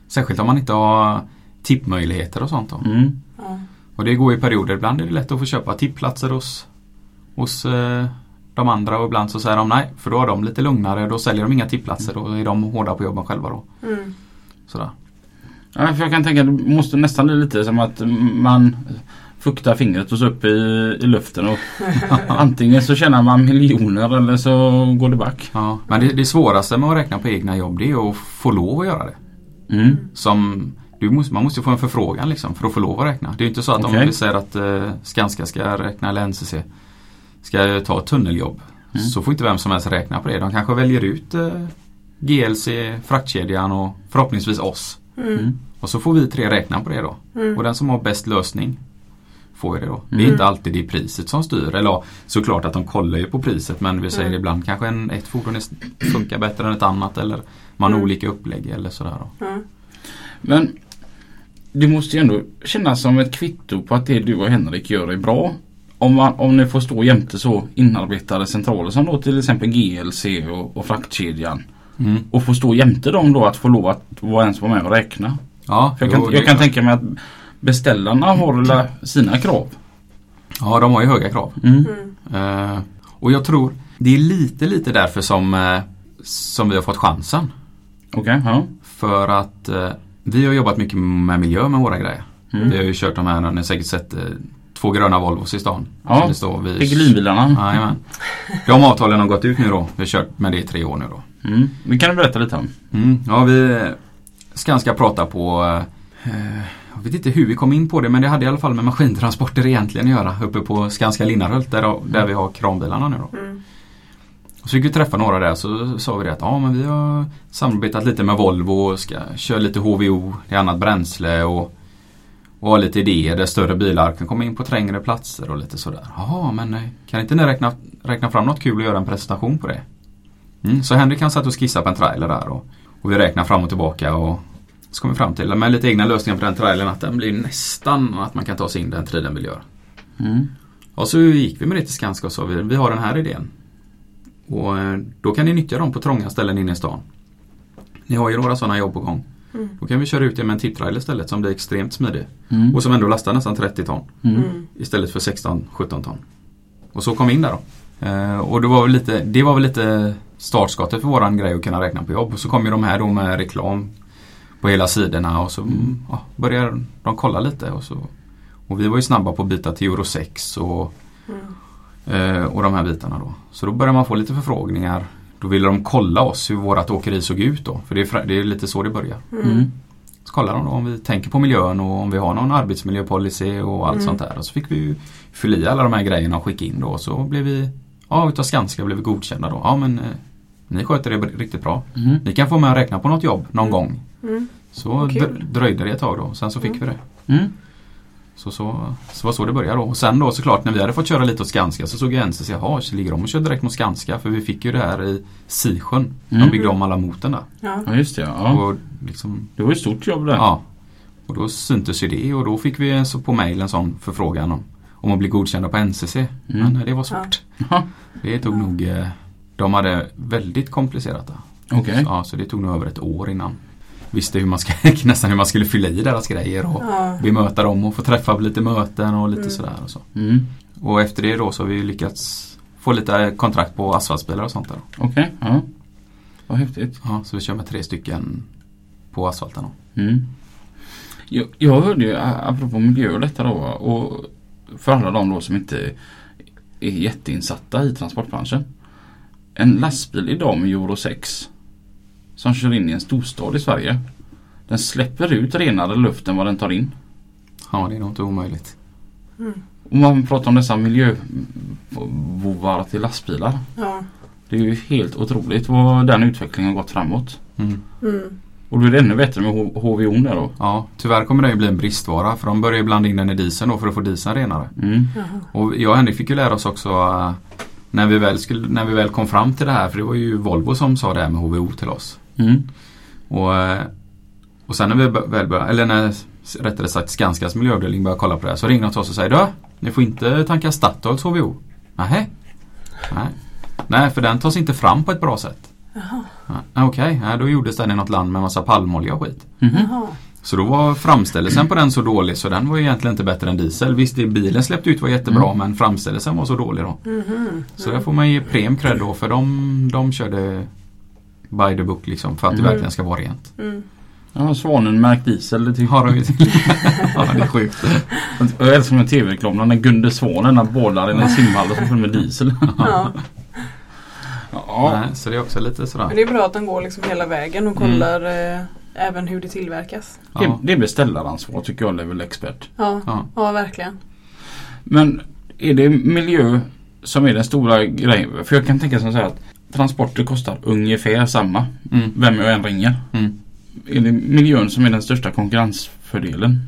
Särskilt om man inte har tippmöjligheter och sånt då. Mm. Ja. Och det går i perioder. Ibland är det lätt att få köpa tippplatser hos, hos eh, de andra och ibland så säger de nej för då har de lite lugnare. Då säljer de inga tippplatser. Då är de hårda på jobben själva då. Mm. Sådär. Ja, för jag kan tänka att det måste nästan bli lite som att man fuktar fingret och så upp i, i luften och antingen så tjänar man miljoner eller så går det back. Ja, men det, det svåraste med att räkna på egna jobb det är att få lov att göra det. Mm. Som, du måste, man måste få en förfrågan liksom för att få lov att räkna. Det är inte så att om Okej. vi säger att eh, Skanska ska räkna eller NCC ska ta ett tunneljobb. Mm. Så får inte vem som helst räkna på det. De kanske väljer ut eh, GLC, fraktkedjan och förhoppningsvis oss. Mm. Och så får vi tre räkna på det då. Mm. Och den som har bäst lösning får ju det då. Det är Mm. inte alltid det priset som styr. Eller såklart att de kollar ju på priset men vi säger Mm. ibland kanske en, ett fordon är, funkar bättre än ett annat eller man har Mm. olika upplägg eller sådär. Då. Men det måste ju ändå kännas som ett kvitto på att det du och Henrik gör är bra. Om, man, om ni får stå jämte så inarbetade centraler som då till exempel GLC och, och fraktkedjan. Mm. Och få stå jämte dem då att få lov att vara ens vara med och räkna. Ja, För jag kan, jo, jag kan tänka mig att beställarna har la- sina krav. ja, de har ju höga krav. Mm. Mm. Eh, och jag tror det är lite, lite därför som, eh, som vi har fått chansen. Okej, ja. För att eh, vi har jobbat mycket med miljö med våra grejer. Mm. Vi har ju kört de här, ni har säkert sett två gröna Volvos i stan. Ja, Piggelinbilarna. Jajamän. De avtalen har gått ut nu då. Vi har kört med det i tre år nu då. Mm. Det kan du berätta lite om. Mm. Ja, vi Skanska prata på eh, Jag vet inte hur vi kom in på det men det hade i alla fall med maskintransporter egentligen att göra uppe på Skanska Linnarhult där, där vi har kranbilarna nu då. Mm. Och så fick vi träffa några där så sa vi det att ja men vi har samarbetat lite med Volvo och ska köra lite HVO, det är annat bränsle och, och ha lite idéer där större bilar kan komma in på trängre platser och lite sådär. Jaha men eh, kan inte ni räkna, räkna fram något kul och göra en presentation på det? Mm, så Henrik han satt och skissade på en trailer där och, och vi räknade fram och tillbaka och så kom vi fram till med lite egna lösningar på den trailern att den blir nästan att man kan ta sig in den tiden vill göra. Mm. Och så gick vi med det till Skanska och sa vi, vi har den här idén. Och eh, då kan ni nyttja dem på trånga ställen inne i stan. Ni har ju några sådana jobb på gång. Mm. Då kan vi köra ut det med en tipptrailer istället som blir extremt smidig. Mm. Och som ändå lastar nästan 30 ton. Mm. Mm. Istället för 16-17 ton. Och så kom vi in där då. Eh, och det var, väl lite, det var väl lite startskottet för våran grej att kunna räkna på jobb. Och så kom ju de här då med reklam på hela sidorna och så mm, ja, började de kolla lite. Och, så, och vi var ju snabba på att byta till Euro 6 och Mm. Eh, och de här bitarna då. Så då började man få lite förfrågningar. Då ville de kolla oss hur vårat åkeri såg ut då. För det är, det är lite så det börjar. Mm. Så kollar de då om vi tänker på miljön och om vi har någon arbetsmiljöpolicy och allt Mm. sånt där. Och så fick vi ju fylla i alla de här grejerna och skicka in då. Så blev vi, ja utav Skanska blev vi godkända då. Ja men eh, ni sköter det riktigt bra. Mm. Ni kan få med och räkna på något jobb någon gång. Mm. Så kul. dr- dröjde det ett tag då. Sen så fick Mm. vi det. Mm. Så, så, så var så det började då. Och sen då såklart när vi hade fått köra lite åt Skanska så såg jag NCC, jaha, så ligger de och kör direkt mot Skanska? För vi fick ju det här i Sisjön. Mm. De byggde om alla motorn där. Ja. Ja just det. Ja. Och liksom, Det var ett stort jobb där. ja. Och då syntes ju det och då fick vi så på mail en sån förfrågan om, om att bli godkända på NCC. Men eh, det var svårt. Ja. Det tog nog, eh, de hade väldigt komplicerat det. Okej. Ja, så det tog nog över ett år innan. Visste hur man ska, nästan hur man skulle fylla i deras grejer och Ja. bemöta dem och få träffa på lite möten och lite Mm. sådär och så. Mm. Och efter det då så har vi lyckats få lite kontrakt på asfaltbilar och sånt där. Okej, ja. Vad häftigt. Ja, så vi kör med tre stycken på asfalten. då. Mm. Jag, jag hörde ju, apropå miljö och detta då, och för alla de då som inte är jätteinsatta i transportbranschen. En lastbil idag med Euro 6 som kör in i en storstad i Sverige. Den släpper ut renare luft än vad den tar in. Ja, det är nog inte omöjligt. Om man pratar om dessa miljöbovar till lastbilar. Ja. Det är ju helt otroligt vad den utvecklingen har gått framåt. Mm. Mm. Och då är det ännu bättre med HVO där då. Ja, tyvärr kommer det ju bli en bristvara för de börjar ju blanda in den i dieseln då för att få dieseln renare. Mm. Och jag och Henrik fick ju lära oss också äh, när, vi väl skulle, när vi väl kom fram till det här, för det var ju Volvo som sa det här med HVO till oss. Mm. Och, äh, och sen när vi väl började, eller när rättare sagt Skanskas miljöavdelning började kolla på det här så ringde de till oss och säger Du, ni får inte tanka Statoils HVO. Nähä? Nej. Nej, för den tas inte fram på ett bra sätt. Jaha. Okej, nej, då gjordes den i något land med massa palmolja och skit. Mhm. Jaha. Så då var framställelsen på den så dålig så den var ju egentligen inte bättre än diesel. Visst, det bilen släppte ut var jättebra Mm. men framställelsen var så dålig då. Mhm. Så där får man ge prem cred då för de, de körde by the book liksom för att det Mm. verkligen ska vara rent. Mm. Ja, Svanen märkt diesel. Det tycker Har de ju till. ja, det är sjukt. Jag älskar med tv-reklamen när Gunde Svanen han bådar i en simhall och så med diesel. Ja. Ja. Nej, så det är också lite Men sådär. det är bra att de går liksom hela vägen och Mm. kollar eh, även hur det tillverkas. Det, Ja, det är beställaransvar tycker jag Level Expert. Ja, ja. ja verkligen. Men är det miljö som är den stora grejen? För jag kan tänka som så här att transporter kostar ungefär samma. Mm, Vem jag än ringer. mm. Är det miljön som är den största konkurrensfördelen?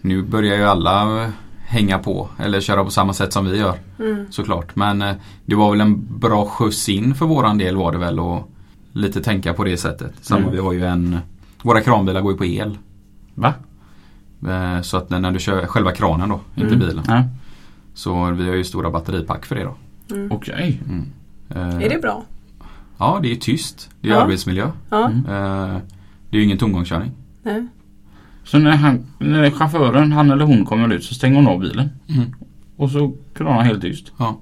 Nu börjar ju alla eh, hänga på eller köra på samma sätt som vi gör Mm. såklart. Men eh, det var väl en bra skjuts in för våran del var det väl och lite tänka på det sättet. Samma Mm. vi har ju en Våra kranbilar går ju på el. Va? Eh, Så att när, du kör själva kranen då, inte Mm. bilen. Ja. Så vi har ju stora batteripack för det då. Mm. Okej. Mm. Eh, Är det bra? Ja, det är tyst. Det är Ja. arbetsmiljö. Ja. Mm. Eh, Det är ju ingen tomgångskörning. Nej. Så när, han, när chauffören, han eller hon kommer ut så stänger hon av bilen. Mm. Och så kranar helt tyst. Ja.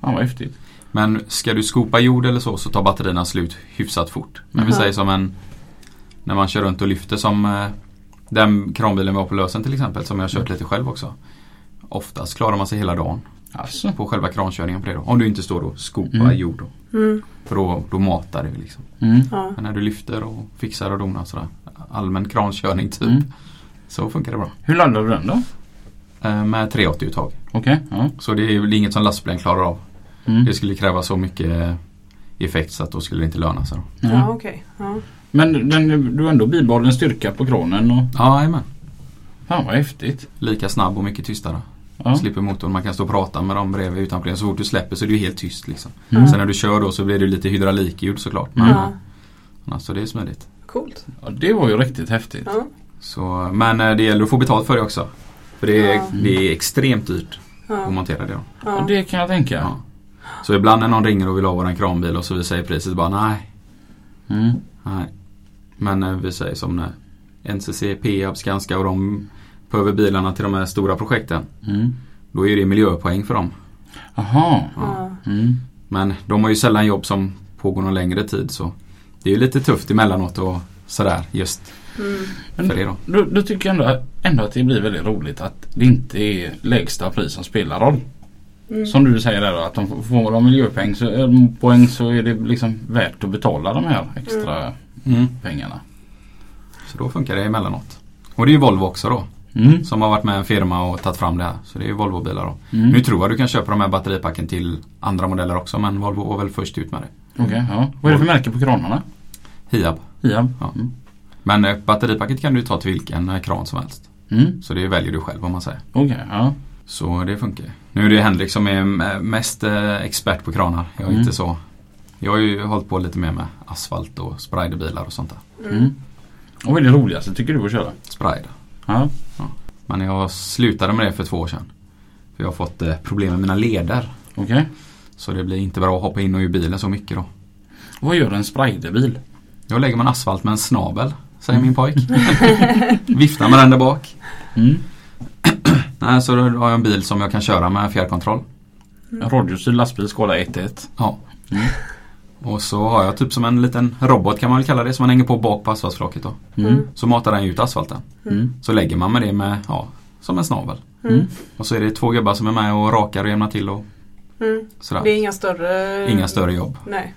Fan vad häftigt. Men ska du skopa jord eller så så tar batterierna slut hyfsat fort. Men vi säger som en När man kör runt och lyfter som eh, Den kranbilen vi har på lösen till exempel som jag har kört lite själv också. Oftast klarar man sig hela dagen Alltså. på själva krankörningen på det då. Om du inte står och skopar Mm. jord då. Mm. För då, då matar det liksom. Mm. Ja. Men när du lyfter och fixar och donar sådär. Allmän krankörning typ. Mm. Så funkar det bra. Hur laddar du den då? Eh, med 380-uttag. Okej. Ja. Så det är väl inget som lastbilen klarar av. Mm. Det skulle kräva så mycket effekt så att då skulle det inte löna sig. Då. Ja, Ja. okej. Ja. Men den, du har ändå bibehållen styrka på kranen och Ja, jajamän. fan vad häftigt. Lika snabb och mycket tystare. Ja. Slipper motorn. Man kan stå och prata med dem bredvid utanpå. Så fort du släpper så är det ju helt tyst liksom. Mm. Sen när du kör då så blir det lite hydraulikljud såklart. Men Ja. så det är smidigt. Coolt. Ja, det var ju riktigt häftigt. Ja. Så, men eh, det gäller att få betalt för det också. För det är, Ja. det är extremt dyrt att montera det då. Ja, Ja. det kan jag tänka. Ja. Så ibland när någon ringer och vill ha våran kranbil och så vi säger priset bara nej. Mm. nej. Men eh, vi säger som när NCC, Peab, Skanska och de behöver bilarna till de här stora projekten. Mm. Då är det miljöpoäng för dem. Jaha. Ja. Mm. Men de har ju sällan jobb som pågår någon längre tid så det är ju lite tufft emellanåt och sådär just Mm. Men för det då. Då, då tycker jag ändå, ändå att det blir väldigt roligt att det inte är lägsta pris som spelar roll. Mm. Som du säger där då, att de får- de miljöpoäng så, eh, poäng så är det liksom värt att betala de här extra Mm. pengarna. Så då funkar det emellanåt. Och det är ju Volvo också då. Mm. Som har varit med en firma och tagit fram det här. Så det är ju Volvo-bilar då. Mm. Nu tror jag du kan köpa de här batteripacken till andra modeller också men Volvo var väl först ut med det. Okej, ja. Vad är det för märke på kranarna? Hiab. Hiab? Ja. Mm. Men eh, batteripacket kan du ta till vilken eh, kran som helst. Mm. Så det väljer du själv om man säger. Okej, ja. Så det funkar. Nu är det Henrik som är mest eh, expert på kranar. Jag är Mm. inte så. Jag har ju hållit på lite mer med asfalt och spriderbilar och sånt där. Mm. Och vad är det roligaste tycker du att köra? Sprider. Ja. Men jag slutade med det för två år sedan. För jag har fått eh, problem med mina leder. Okej. Så det blir inte bra att hoppa in och ur bilen så mycket då. Vad gör en spriderbil? Då lägger man asfalt med en snabel, säger min pojk. Viftar med den där bak. Mm. Nej, så då har jag en bil som jag kan köra med fjärrkontroll. En radiostyrd lastbil skala 1-1. Ja. Mm. Och så har jag typ som en liten robot kan man väl kalla det som man hänger på bak på asfaltsflaket då. Mm. Så matar den ut asfalten. Mm. Så lägger man med det med, ja, som en snabel. Mm. Och så är det två gubbar som är med och rakar och jämnar till och Mm. sådär. Det är inga större... Inga större jobb. Nej.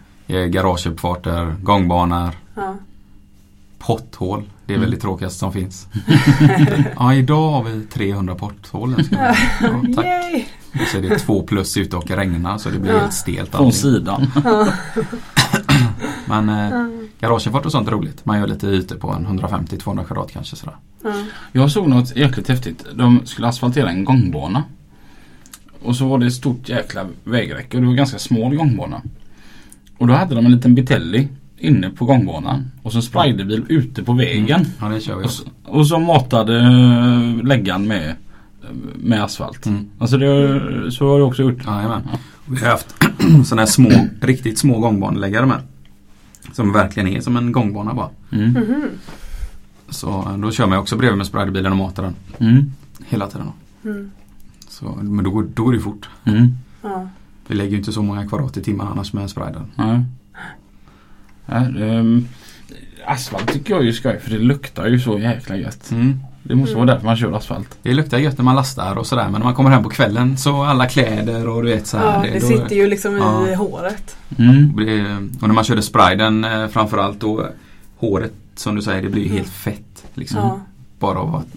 Garageuppfarter, gångbanor, Ja. potthål. Det är Mm. väl det tråkigaste som finns. ja, idag har vi 300 potthål. Ja, tack. Yay! Och så är det två plus ute och regnar så det blir Ja. helt stelt. Från sidan. Men eh, Mm. garageuppfart och sånt är roligt. Man gör lite ytor på en 150-200 kvadrat kanske sådär. Ja. Jag såg något jäkligt häftigt. De skulle asfaltera en gångbana. Och så var det ett stort jäkla vägräcke och det var ganska smal gångbana. Och då hade de en liten Bitelli inne på gångbanan. Och så en sprayderbil ute på vägen. Ja, det kör vi Och, så, och så matade eh, läggan med, med asfalt. Mm. Alltså det, så har jag också gjort. Jajamän. Vi har haft sådana här små, riktigt små gångbaneläggare med. Som verkligen är som en gångbana bara. Mm. Mhm. Så eh, då kör man också bredvid med sprayderbilen och matar den Mm. hela tiden. Mm. Så, men då, går- då går det fort. Mm. Ja. Vi lägger ju inte så många kvadrat i timmen annars med en sprider. Ja. Ja, ehm, asfalt tycker jag är ju skoj för det luktar ju så jäkla gött. Mm. Det måste Mm. vara därför man kör asfalt. Det luktar gött när man lastar och sådär men när man kommer hem på kvällen så alla kläder och du vet så här. ja, det då- sitter ju liksom i Ja. håret. Mm. Och när man körde spriden eh, framförallt då håret som du säger det blir Mm. helt fett. Liksom. Ja. Bara av att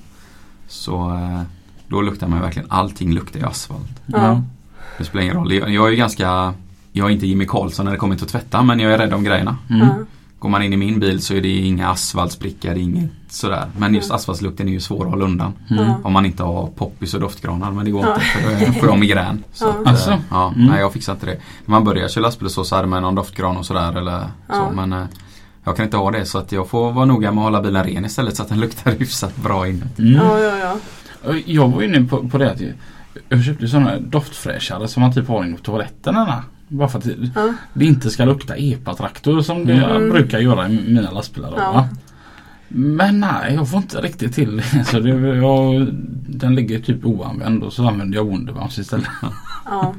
Så eh, då luktar man verkligen allting luktar ju asfalt. Ja. Det spelar ingen roll. Jag, jag är ju ganska Jag är inte Jimmy Karlsson när det kommer till att tvätta men jag är rädd om grejerna. Mm. Går man in i min bil så är det inga asfaltsprickar, det är inget sådär. Men just Mm. asfaltslukten är ju svår att hålla undan. Mm. Om man inte har poppis och doftgranar men det går inte för då får jag migrän. Så Ja. att, Alltså? eh, ja, Mm. Nej jag fixar inte det. När man börjar köra lastbil så, så hade man någon doftgran och sådär eller Ja. så men eh, Jag kan inte ha det så att jag får vara noga med att hålla bilen ren istället så att den luktar hyfsat bra inuti. Mm. Ja, ja, ja. Jag var inne på, på det att jag, jag köpte sådana doftfräschare som man typ har inne på toaletterna. Bara för att det, Ja. det inte ska lukta epatraktor som det Mm. brukar göra i mina lastbilar. då, Ja. va? Men nej, jag får inte riktigt till det. Så det jag, den ligger typ oanvänd och så använder jag Wonderbounce istället. ja.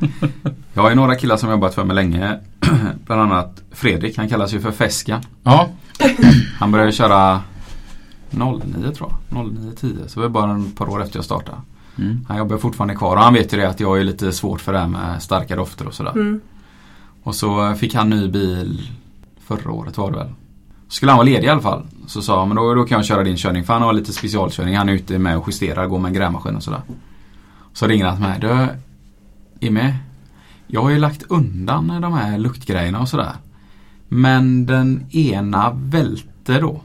Jag har ju några killar som jobbat för mig länge. Bland annat Fredrik, han kallas ju för Feskan. Ja, Han började köra 09 tror jag. 09-10. Så det var bara ett par år efter jag startade. mm. Han jobbar fortfarande kvar och han vet ju det att jag är lite svårt för det här med starka dofter och sådär. Mm. Och så fick han ny bil förra året var det väl. Skulle han vara ledig i alla fall så sa han men då, då kan jag köra din körning för han har lite specialkörning. Han är ute med och justerar, går med en grävmaskin och sådär. Så ringer han till mig. Du, är med? Jag har ju lagt undan de här luktgrejerna och sådär. Men den ena välte då.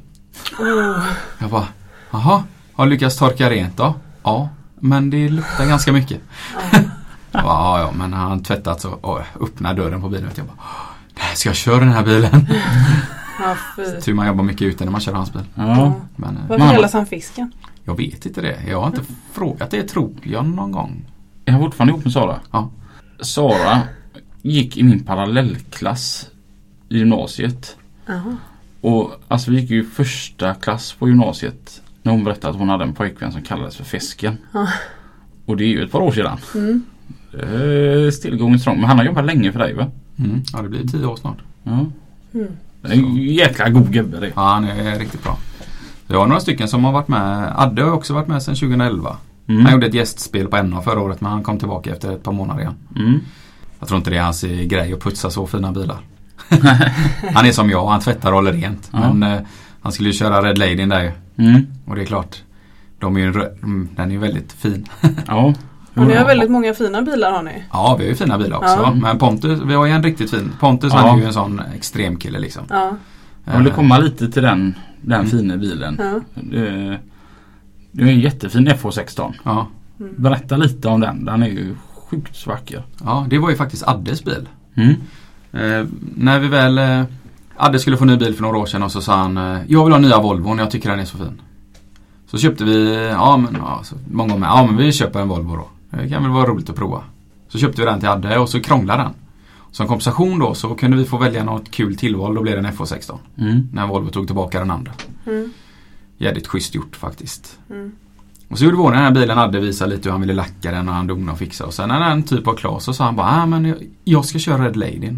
Oh. Jag bara, jaha, har du lyckats torka rent då? Ja, men det luktar ganska mycket. Ja. Bara, ja, ja, men han tvättat så och öppnar dörren på bilen. vet Jag bara, "Åh, ska jag köra den här bilen? Ja. Tur man jobbar mycket ute när man kör hans bil. ja. Men eh, Varför kallas han fisken? jag vet inte det. Jag har inte frågat det tror jag någon gång. Jag är fortfarande ihop med Sara. Ja. Sara gick i min parallellklass i gymnasiet. Jaha. Och alltså vi gick ju första klass på gymnasiet när hon berättade att hon hade en pojkvän som kallades för Fisken. Ja. Och det är ju ett par år sedan. Mm. Eh, still going strong. Men han har jobbat länge för dig va? Mm. Ja, det blir tio år snart. Ja. Mm. Det är en jäkla god gubbe det. Ja, han är riktigt bra. Jag har några stycken som har varit med. Adde har också varit med sedan 2011. Mm. Han gjorde ett gästspel på NA förra året men han kom tillbaka efter ett par månader igen. Mm. Jag tror inte det är hans eh, grej att putsa så fina bilar. han är som jag, han tvättar och håller rent. Ja. Men eh, han skulle ju köra Red Lady där ju. Mm. Och det är klart. De är ju, mm, den är ju väldigt fin. Ja. Och ni har väldigt många fina bilar har ni. Ja, vi har ju fina bilar också. Ja. Men Pontus, vi har ju en riktigt fin. Pontus Ja. han är ju en sån extremkille liksom. Ja. Jag vill Eh, komma lite till den, den Mm. fina bilen. Ja. Det, det är en jättefin FH16. Ja. Mm. Berätta lite om den. Den är ju sjukt vacker. ja, det var ju faktiskt Addes bil. Mm. Eh, när vi väl eh, Adde skulle få ny bil för några år sedan och så sa han eh, Jag vill ha nya Volvon, jag tycker den är så fin. Så köpte vi, ja men ja, så många med, ja men vi köper en Volvo då. Det kan väl vara roligt att prova. Så köpte vi den till Adde och så krånglade den. Som kompensation då så kunde vi få välja något kul tillval. Då blev det en FH16. Mm. När Volvo tog tillbaka den andra. Mm. Jävligt schysst gjort faktiskt. Mm. Och så gjorde vår den här bilen hade visat lite hur han ville lacka den och han donade och fixa. Och sen när den typ var klar så sa han bara ah, men jag, jag ska köra Red Lady.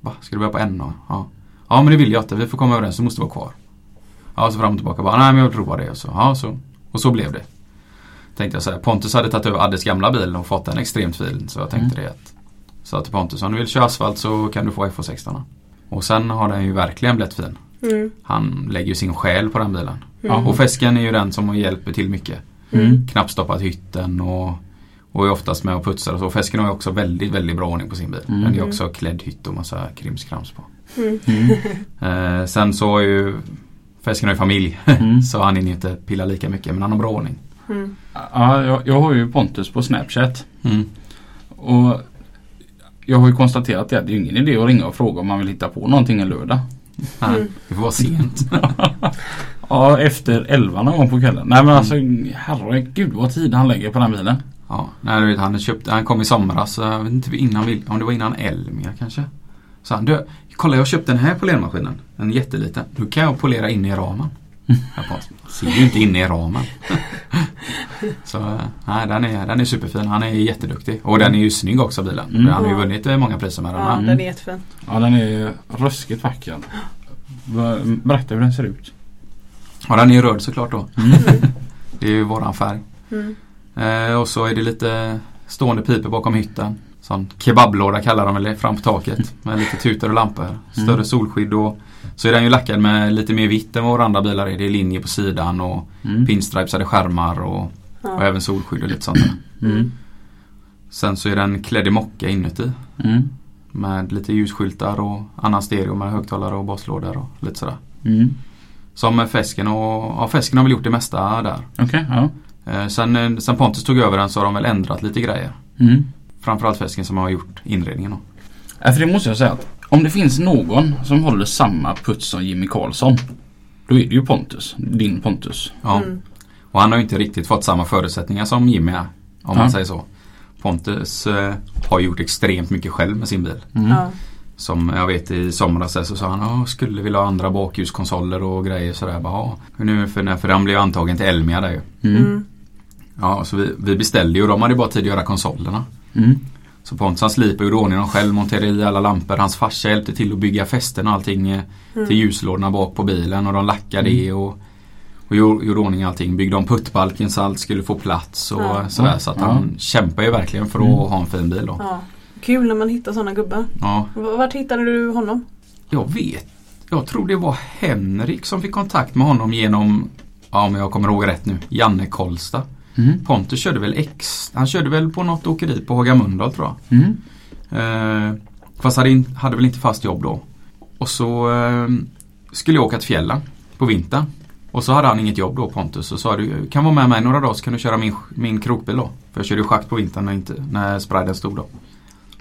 Va, ska du börja på NA? Ja. ja men det vill jag inte. Vi får komma överens. Du måste vara kvar. Ja så fram och tillbaka. Bara, Nej men jag vill prova det. Och så, ja, så, och så blev det. Tänkte jag säga. Pontus hade tagit över Addes gamla bil och fått den extremt fin. Så jag tänkte det att Sa till Pontus om du vill köra asfalt så kan du få FH16. Och sen har den ju verkligen blivit fin. Mm. Han lägger ju sin själ på den bilen. Mm. Och Fesken är ju den som hjälper till mycket. Mm. Knappstoppat hytten och, och är oftast med och putsar och så. Fesken har ju också väldigt, väldigt bra ordning på sin bil. Mm. Den är också klädd hytt och massa krimskrams på. Mm. Mm. Eh, sen så har ju Fesken har ju familj. Mm. så han hinner inte pilla lika mycket men han har bra ordning. Mm. Ja, jag, jag har ju Pontus på Snapchat. Mm. Och jag har ju konstaterat det att det är ingen idé att ringa och fråga om man vill hitta på någonting en lördag. Nej, Mm. det vara sent. Ja, efter elva någon gång på kvällen. Nej men alltså herregud vad tid han lägger på den bilen. Ja, nej, du vet, han, köpte, han kom i somras, jag vet inte innan, vi- om det var innan Elmia kanske. Så han, du, kolla jag köpte den här polermaskinen. En jätteliten. Nu kan jag polera in i ramen. Bara, ser ju inte inne i ramen. Så nej, den är, den är superfin. Han är jätteduktig. Och den är ju snygg också bilen. Mm. Han har ju vunnit eh, många priser med den Ja, den är jättefin. Ja den är ruskigt vacker. Va- Berätta hur den ser ut. Och den är ju röd såklart då. Mm. Det är ju våran färg. Mm. Eh, och så är det lite stående piper bakom hytten. Sån kebablåda kallar de väl det, fram på taket. Med lite tutor och lampor. Större Mm. solskydd och så är den ju lackad med lite mer vitt än vad våra andra bilar är. Det är linje på sidan och Mm. pinstripesade skärmar och, och Ja. även solskydd och lite sånt där. Mm. Sen så är den klädd i mocka inuti. Mm. Med lite ljusskyltar och annan stereo med högtalare och baslådor och lite sådär. Mm. Som Fesken och ja, Fesken har väl gjort det mesta där. Okej, ja. Eh, sen, eh, sen Pontus tog över den så har de väl ändrat lite grejer. Mm. Framförallt Fesken som har gjort inredningen då. Ja, för det måste jag säga att om det finns någon som håller samma puts som Jimmy Karlsson. Då är det ju Pontus. Din Pontus. Ja. Mm. Och han har ju inte riktigt fått samma förutsättningar som Jimmy är. Om man Ja. säger så. Pontus eh, har gjort extremt mycket själv med sin bil. Mm. Ja. Som jag vet i somras så sa han "Ja, skulle vilja ha andra bakljuskonsoler och grejer sådär. Bara, nu för, när- för han blev antagen till Elmia där ju. Mm. Mm. Ja, så vi, vi beställde ju och de hade bara tid att göra konsolerna. Mm. Så Pontus han slipade och gjorde ordning dem själv, monterade i alla lampor. Hans farsa hjälpte till att bygga fästen och allting eh, Mm. till ljuslådorna bak på bilen och de lackade det och, och gjorde ordning allting. Byggde om puttbalken så allt skulle få plats och Ja. sådär. Så att han Ja. kämpar ju verkligen för att Mm. ha en fin bil då. Ja. Kul när man hittar sådana gubbar. Ja, Vart hittade du honom? jag vet. Jag tror det var Henrik som fick kontakt med honom genom, ja om jag kommer ihåg rätt nu, Janne Kolsta. Mm. Pontus körde väl X, han körde väl på något åkeri på Haga Mölndal tror jag. Mm. Eh, fast hade, in, hade väl inte fast jobb då. Och så eh, skulle jag åka till fjällen på vintern. Och så hade han inget jobb då Pontus och sa du kan vara med mig några dagar så kan du köra min, min krokbil då. För jag körde schakt på vintern när, inte, när spriden stod då.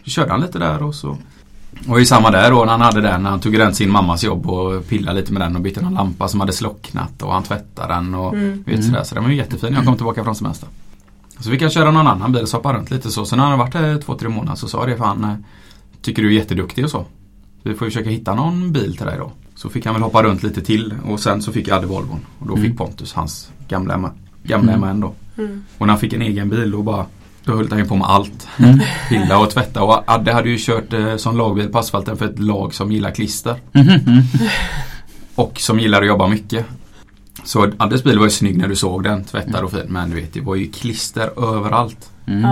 Så körde han lite där och så och i samma där då när han hade den när han tog rent sin mammas jobb och pillade lite med den och bytte någon lampa som hade slocknat och han tvättade den och Mm. vet Mm. sådär. Så den var ju jättefin när jag kom tillbaka från semester. Så vi kan köra någon annan bil och hoppa runt lite så. Sen när han har varit här två, tre månader så sa det för han eh, tycker du är jätteduktig och så. Vi får ju försöka hitta någon bil till dig då. Så fick han väl hoppa runt lite till och sen så fick jag Adde Volvon. Och då Mm. fick Pontus hans gamla, gamla Mm. MAN då. Mm. Och när han fick en egen bil då bara då höll han på med allt. Mm. Pilla och tvätta och Adde hade ju kört eh, som lagbil på asfalten för ett lag som gillar klister. Mm. Och som gillar att jobba mycket. Så Addes bil var ju snygg när du såg den, tvättad och fin. Men du vet, det var ju klister överallt. Mm.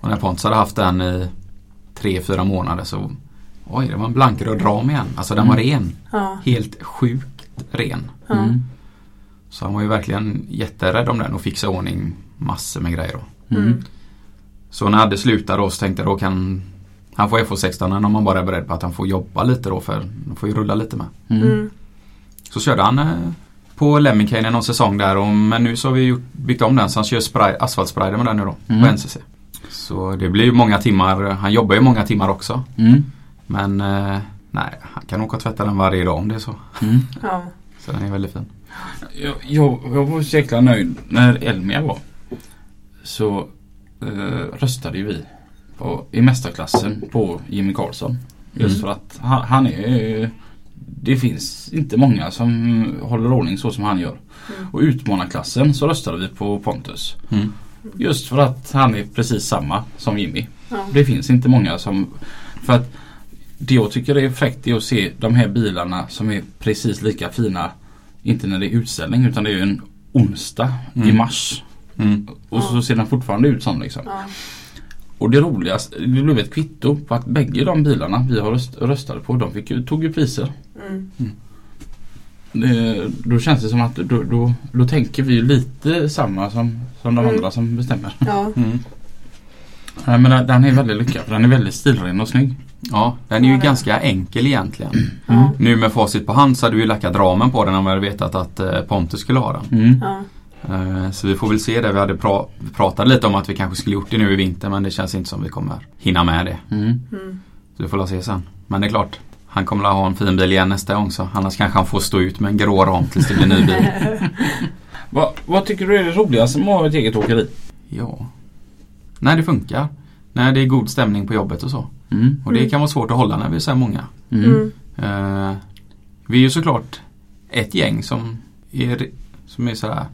Och när Pontus hade haft den i tre, fyra månader så Oj, det var en blankröd ram igen. Alltså den var Mm. ren. Ja. Helt sjukt ren. Mm. Så han var ju verkligen jätterädd om den och fixade ordning massor med grejer då. Mm. Så när Adde slutade då så tänkte jag då kan han få FH16 om man bara är beredd på att han får jobba lite då för han får ju rulla lite med. Mm. Mm. Så körde han eh, på Lemminkainen någon säsong där och, men nu så har vi gjort, byggt om den så han kör spray, asfaltsprider med den nu då Mm. på NCC. Så det blir ju många timmar, han jobbar ju många timmar också. Mm. Men eh, nej, han kan åka och tvätta den varje dag om det är så. Mm. Ja. Så den är väldigt fin. Jag, jag, jag var så jäkla nöjd när Elmia var. Så eh, röstade ju vi på, i mästarklassen på Jimmy Karlsson. Just Mm. för att han, han är Det finns inte många som håller ordning så som han gör. Mm. Och utmanarklassen så röstade vi på Pontus. Mm. Just för att han är precis samma som Jimmy. Ja. Det finns inte många som För att det jag tycker är fräckt är att se de här bilarna som är precis lika fina Inte när det är utställning utan det är en onsdag i Mm. mars. Mm. Och så Ja. ser den fortfarande ut som liksom. Ja. Och det roligaste, det blev ett kvitto på att bägge de bilarna vi har röst, röstade på de fick, ju- tog ju priser. Mm. Det, då känns det som att då, då, då tänker vi lite samma som, som de Mm. andra som bestämmer. Ja. Mm. Nej, men den- är väldigt lyckad den är väldigt stilren och snygg. Ja, den är ju Ja, ganska enkel egentligen. Ja. Nu med facit på hand så hade vi ju lackat ramen på den om vi hade vetat att eh, Pontus skulle ha den. Mm. Ja. Eh, Så vi får väl se det. Vi hade pra- pratat lite om att vi kanske skulle gjort det nu i vinter men det känns inte som vi kommer hinna med det. Mm. Mm. Så vi får la se sen. Men det är klart, han kommer att ha en fin bil igen nästa gång så annars kanske han får stå ut med en grå ram tills det blir ny bil. Vad, vad tycker du är det roligaste med att ha ett eget åkeri? Ja. Nej, det funkar. När det är god stämning på jobbet och så. Mm. Och det kan vara svårt att hålla när vi är så här många. Eh, vi är ju såklart ett gäng som är, som är sådär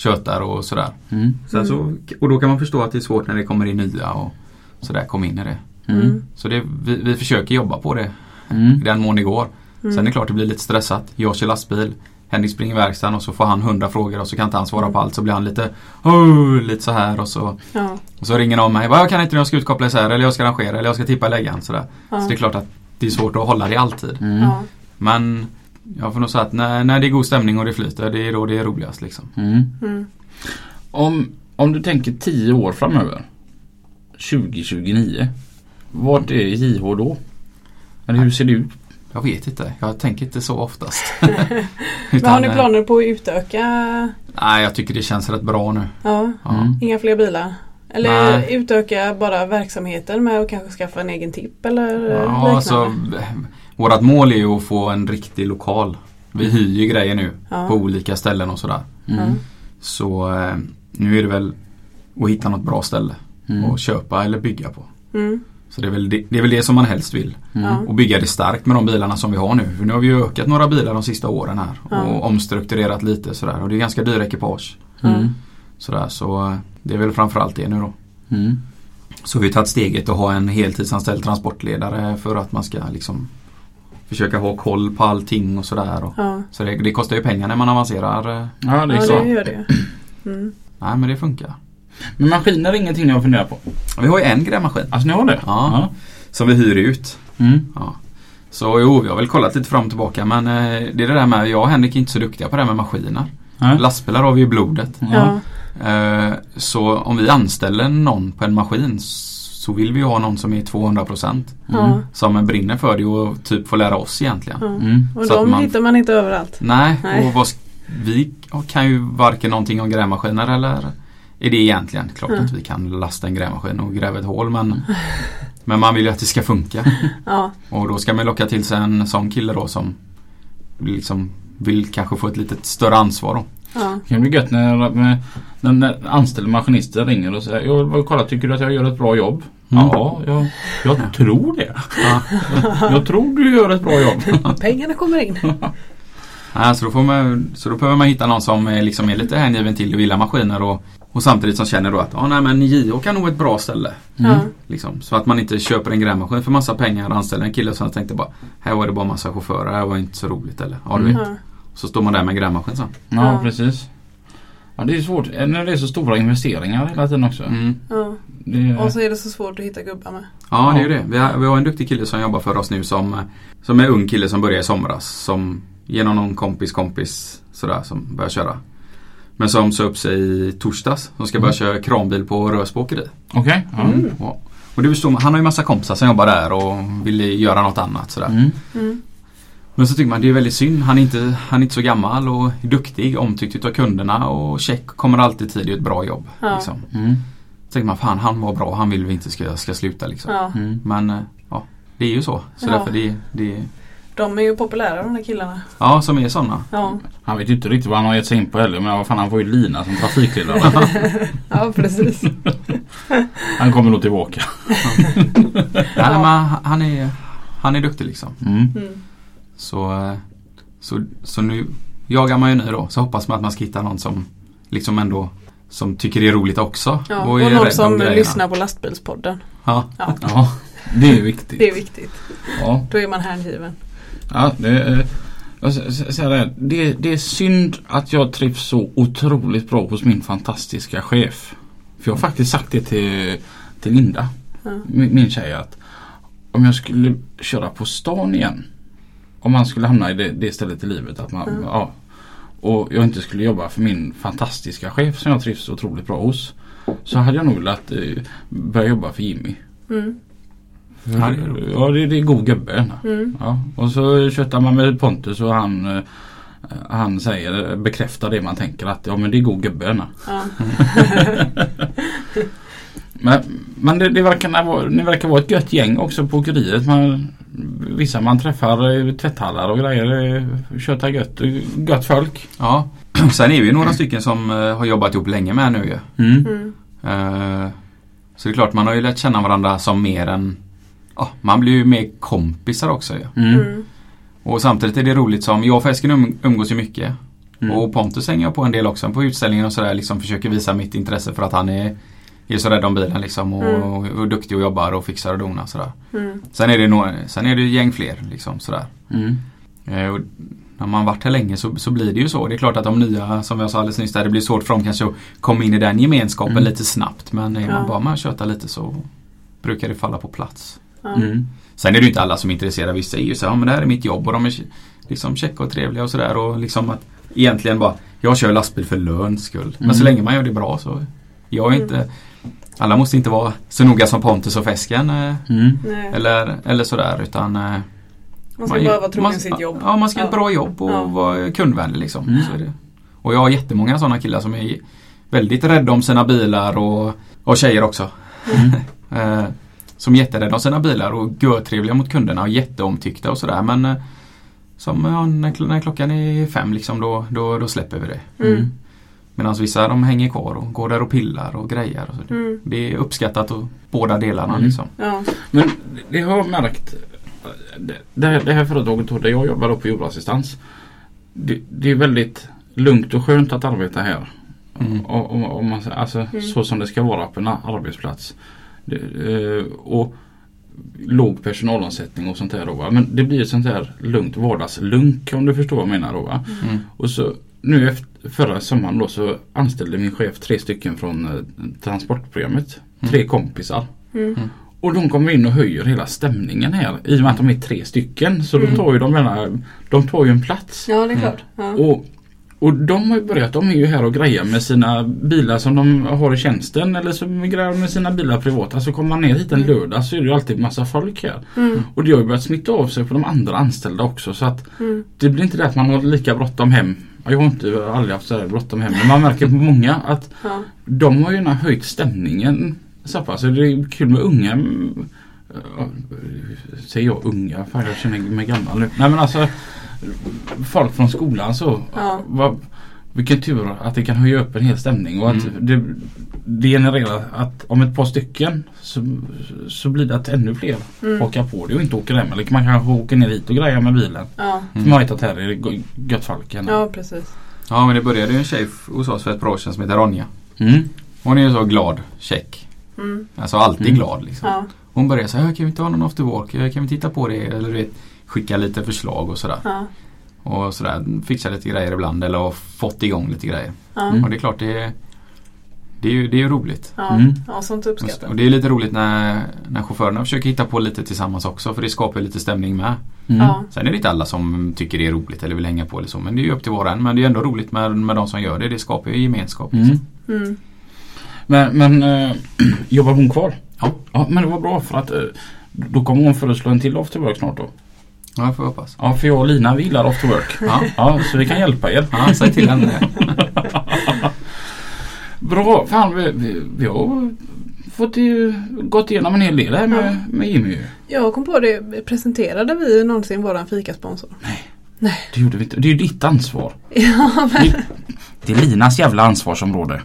tjötar och sådär. Mm. Sen så, och då kan man förstå att det är svårt när det kommer in nya och sådär, kom in i det. Mm. Så det, vi, vi försöker jobba på det i Mm. den mån det går. Mm. Sen är det klart det blir lite stressat. Jag kör lastbil, Henrik springer i verkstaden och så får han hundra frågor och så kan inte han svara på allt. Så blir han lite, oh, lite så här och så, Ja. och så ringer någon mig. "Vad, Jag kan inte jag ska utkoppla isär eller jag ska rangera eller jag ska tippa läggan. Sådär. Ja. Så det är klart att det är svårt att hålla det alltid. Mm. Ja. Men jag får nog säga att när, när det är god stämning och det flyter, det är då det är roligast liksom. Mm. Mm. Om, om du tänker 10 år framöver 2029 Vart är JH då? Eller hur ser det ut? Jag vet inte, jag tänker inte så oftast. Men har ni eh, planer på att utöka? Nej, jag tycker det känns rätt bra nu. Ja. Ja. Mm. Inga fler bilar? Eller Nej. utöka bara verksamheten med att kanske skaffa en egen tipp eller Ja, liknande? alltså, vårat mål är ju att få en riktig lokal. Vi hyr ju grejer nu Ja. på olika ställen och sådär. Mm. Så eh, nu är det väl att hitta något bra ställe Mm. att köpa eller bygga på. Mm. Så det är, väl det, det är väl det som man helst vill. Mm. Och bygga det starkt med de bilarna som vi har nu. För nu har vi ju ökat några bilar de sista åren här. Och omstrukturerat lite sådär. Och det är ganska dyra ekipage. Mm. Sådär, så eh, det är väl framförallt det nu då. Mm. Så vi har tagit steget att ha en heltidsanställd transportledare för att man ska liksom försöka ha koll på allting och sådär. Och, Ja, så det, det kostar ju pengar när man avancerar. eh. Ja det är ja så. det gör det. Mm. Nej men det funkar. Men maskiner är ingenting ni har funderat på? Vi har ju en grävmaskin Alltså ni har det? Ja. som vi hyr ut. Ja. Mm. Ja. Så jo, vi har väl kollat lite fram och tillbaka men eh, det är det där med, jag och Henrik är inte så duktiga på det här med maskiner. Ja. Lastbilar har vi i blodet. Ja. Ja. Eh, Så om vi anställer någon på en maskin så vill vi ha någon som är 200% Ja. som brinner för det och typ får lära oss egentligen. Ja. Mm. Och Så de man- hittar man inte överallt. Nej, Nej. och vad, vi kan ju varken någonting om grävmaskiner eller är det egentligen. Klart Mm. att vi kan lasta en grävmaskin och gräva ett hål men, men man vill ju att det ska funka. Ja. Och då ska man locka till sig en sån kille då som liksom vill kanske få ett lite större ansvar då. Ja. Det kan bli gött när, när, när, anställda maskinister ringer och säger Jag vill kolla, tycker du att jag gör ett bra jobb? Mm. Ja, jag, jag tror det. Ja. Jag tror du gör ett bra jobb. Pengarna kommer in. Ja, så, då får man, så då behöver man hitta någon som är, liksom är lite hängiven till och gillar maskiner och, och samtidigt som känner då att ja, nej, men JH kan nog ett bra ställe. Mm. Ja. Liksom. Så att man inte köper en grävmaskin för massa pengar och anställer en kille som jag tänkte bara Här var det bara massa chaufförer, här var inte så roligt eller ja, du vet. Ja. Så står man där med grävmaskin sen. Ja, Ja. precis. Ja, det är svårt när det är så stora investeringar hela tiden också. Mm. Ja. Det, Och så är det så svårt att hitta gubbar med. Ja, det är ju det. Vi har, vi har en duktig kille som jobbar för oss nu som, som är ung kille som började i somras. Som genom någon kompis kompis sådär som börjar köra. Men som sa upp sig i torsdags. Som ska börja köra kranbil på Rösbåkeri. Okej. ja. Mm. Och, och det förstår man, han har ju massa kompisar som jobbar där och vill göra något annat sådär. Mm. Men så tycker man det är väldigt synd. Han är inte, han är inte så gammal och duktig, omtyckt utav kunderna och check kommer alltid tid. Det är ett bra jobb. Ja. Liksom. Mm. Så tänker man, fan han var bra, han vill vi inte ska, ska sluta liksom. Ja. Mm. Men eh, ja, det är ju så. Så Ja. därför det, det De är ju populära de där killarna. Ja, som är sådana. Ja, Han vet ju inte riktigt vad han har gett sig in på heller men vad fan han får ju lina som trafikledare. ja precis. Han kommer nog tillbaka. Nej, men han är, han är duktig liksom. Mm. Mm. Så, eh, så, så nu jagar man ju nu då. Så hoppas man att man ska hitta någon som liksom ändå som tycker det är roligt också. Ja, och, är rädd någon om som lyssnar på lastbilspodden. Ja. Ja, Ja, det är viktigt. det är viktigt. Ja, Då är man hängiven. ja det, är- jag säger det, det, det är synd att jag trivs så otroligt bra hos min fantastiska chef. För jag har faktiskt sagt det till, till Linda, Ja. min, min tjej, att om jag skulle köra på stan igen. Om man skulle hamna i det, det stället i livet. Att man, Mm. ja, och jag inte skulle jobba för min fantastiska chef som jag trivs otroligt bra hos. Så hade jag nog velat eh, börja jobba för Jimmy. Mm. Ja, det är roligt. Ja, det, det är god gubbe. Mm. Ja, och så köttar man med Pontus och han eh, han säger, bekräftar det man tänker att ja men det är god gubbe. Ja. Men, men det, det verkar ni verkar vara ett gött gäng också på åkeriet. Man, vissa man träffar i tvätthallar och grejer. eh, Köttar gött, gött folk. ja. Sen är vi några stycken som eh, har jobbat ihop länge med nu ju. Mm. Mm. Eh, Så det är klart man har ju lärt känna varandra som mer än Ja, man blir ju mer kompisar också ju. Mm. Mm. Och samtidigt är det roligt som, jag och Fesken um, umgås ju mycket. Mm. Och Pontus hänger jag på en del också på utställningen och sådär. Liksom försöker visa mitt intresse för att han är, är så rädd om bilen liksom och, Mm. och, och duktig och jobbar och fixar och donar sådär. Mm. Sen är det, nog, sen är det gäng fler liksom sådär. Mm. Eh, och när man varit här länge så, så blir det ju så. Det är klart att de nya, som jag sa alldeles nyss, där, det blir svårt för dem kanske att komma in i den gemenskapen Mm. lite snabbt. Men är Ja. man bara med och köta lite så brukar det falla på plats. Ja. Mm. Sen är det ju inte alla som är intresserade. Vissa är ju så här, ja men det här är mitt jobb och de är liksom käcka och trevliga och sådär. Och liksom att egentligen bara, jag kör lastbil för löns skull. Men så Mm. länge man gör det bra så. Jag är Mm. inte, alla måste inte vara så noga som Pontus och Fesken. eh, Mm. Eller, eller sådär utan eh, Man ska man- bara vara trogen sitt jobb. Ja, man ska göra ett Ja. bra jobb och Ja. vara kundvänlig liksom. Mm. Så är det. Och jag har jättemånga sådana killar som är väldigt rädda om sina bilar och, och tjejer också. Mm. Eh, som är jätterädda om sina bilar och görtrevliga mot kunderna och jätteomtyckta och sådär. Men som ja, när, kl- när klockan är fem liksom då, då, då släpper vi det. Mm. Medan vissa de hänger kvar och går där och pillar och grejer. Och så. Mm. Det är uppskattat och båda delarna Mm. liksom. Ja. Men det har jag märkt. Det, det här- det här företaget där jag jobbar på jordassistans. Det, det är väldigt lugnt och skönt att arbeta här. Mm. Och, och, och man, säger- alltså, Mm. Så som det ska vara på en arbetsplats. Det, eh, och låg personalomsättning och sånt där då, va? Men det blir ett sånt här lugnt vardagslunk om du förstår vad jag menar då va. Mm. Och så nu efter, förra sommaren då så anställde min chef tre stycken från eh, transportprogrammet. Tre kompisar. Mm. Och de kommer in och höjer hela stämningen här i och med att de är tre stycken. Så Mm. de tar ju de, menar, de tar ju en plats. ja, det är klart. Ja. Och, och de har ju börjat, de är ju här och grejar med sina bilar som de har i tjänsten eller så grejar de med sina bilar privat. Alltså kommer man ner hit en Mm. lördag så är det ju alltid massa folk här. Mm. Och det har ju börjat smitta av sig på de andra anställda också så att Mm. det blir inte det att man har lika bråttom hem. Jag har inte jag har aldrig haft så här bråttom hem men man märker på många att Ja. de har ju höjt stämningen så pass. Det är kul med unga. Säger jag unga? Fan jag känner mig gammal nu. Nej men alltså folk från skolan så. Ja. Vad, vilken tur att det kan höja upp en hel stämning och att Mm. det, det genererar att om ett par stycken så, så blir det att ännu fler Mm. hakar på det och inte åker hem. Eller man kanske åker ner hit och grejar med bilen. Ja. För man vet att här folk. gärna. ja, precis. Ja men det började ju en tjej hos oss för ett par år sedan som heter Ronja. Mm. Hon är ju så glad, check. Mm. Alltså alltid Mm. glad liksom. Ja. Hon började säga, kan vi inte ha någon after work? Kan vi titta på det? Eller du vet, skicka lite förslag och sådär. Ja. Och sådär, fixa lite grejer ibland eller har fått igång lite grejer. Mm. Och det är klart det är, det är ju det är ju roligt. Ja. Mm. ja, sånt Och uppskattar det är lite roligt när, när chaufförerna försöker hitta på lite tillsammans också för det skapar lite stämning med. Mm. Ja. Sen är det inte alla som tycker det är roligt eller vill hänga på eller så men det är ju upp till var och en. Men det är ändå roligt med, med de som gör det. Det skapar ju gemenskap. Mm. Liksom. Mm. Men, men äh, jobbar hon kvar? Ja. ja. Men det var bra för att äh, då kommer hon föreslå en till after work snart då. Ja, jag får hoppas. Ja, för jag och Lina vi gillar after work. Ja, Ja, så vi kan hjälpa er. ja säg till henne det. Bra, fan vi, vi, vi har fått i, gått igenom en hel del här med, med Jimmy. ju. Jag kom på det, presenterade vi någonsin våran fikasponsor? Det gjorde vi inte. Det är ju ditt ansvar. Ja, men Det, det är Linas jävla ansvarsområde.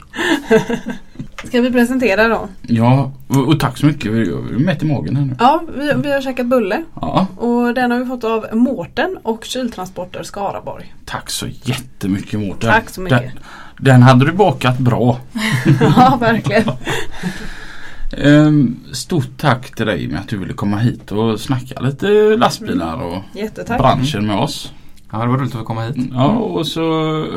Ska vi presentera då? Ja, och, och tack så mycket. Vi är mätt i magen här nu. Ja, vi, vi har käkat bulle. Ja, Och den har vi fått av Mårten och Kyltransporter Skaraborg. tack så jättemycket Mårten. Tack så mycket. Den, den hade du bakat bra. ja, verkligen. Ehm, stort tack till dig med att du ville komma hit och snacka lite lastbilar och Jättetack. branschen med oss. Ja, det var roligt att få komma hit. Ja, och så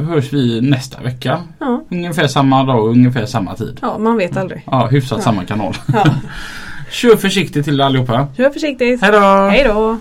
hörs vi nästa vecka. Ja. Ungefär samma dag och ungefär samma tid. ja, man vet aldrig. Ja, hyfsat Ja. samma kanal. Ja. Kör försiktigt till allihopa. Kör försiktigt. Hej då! Hej då!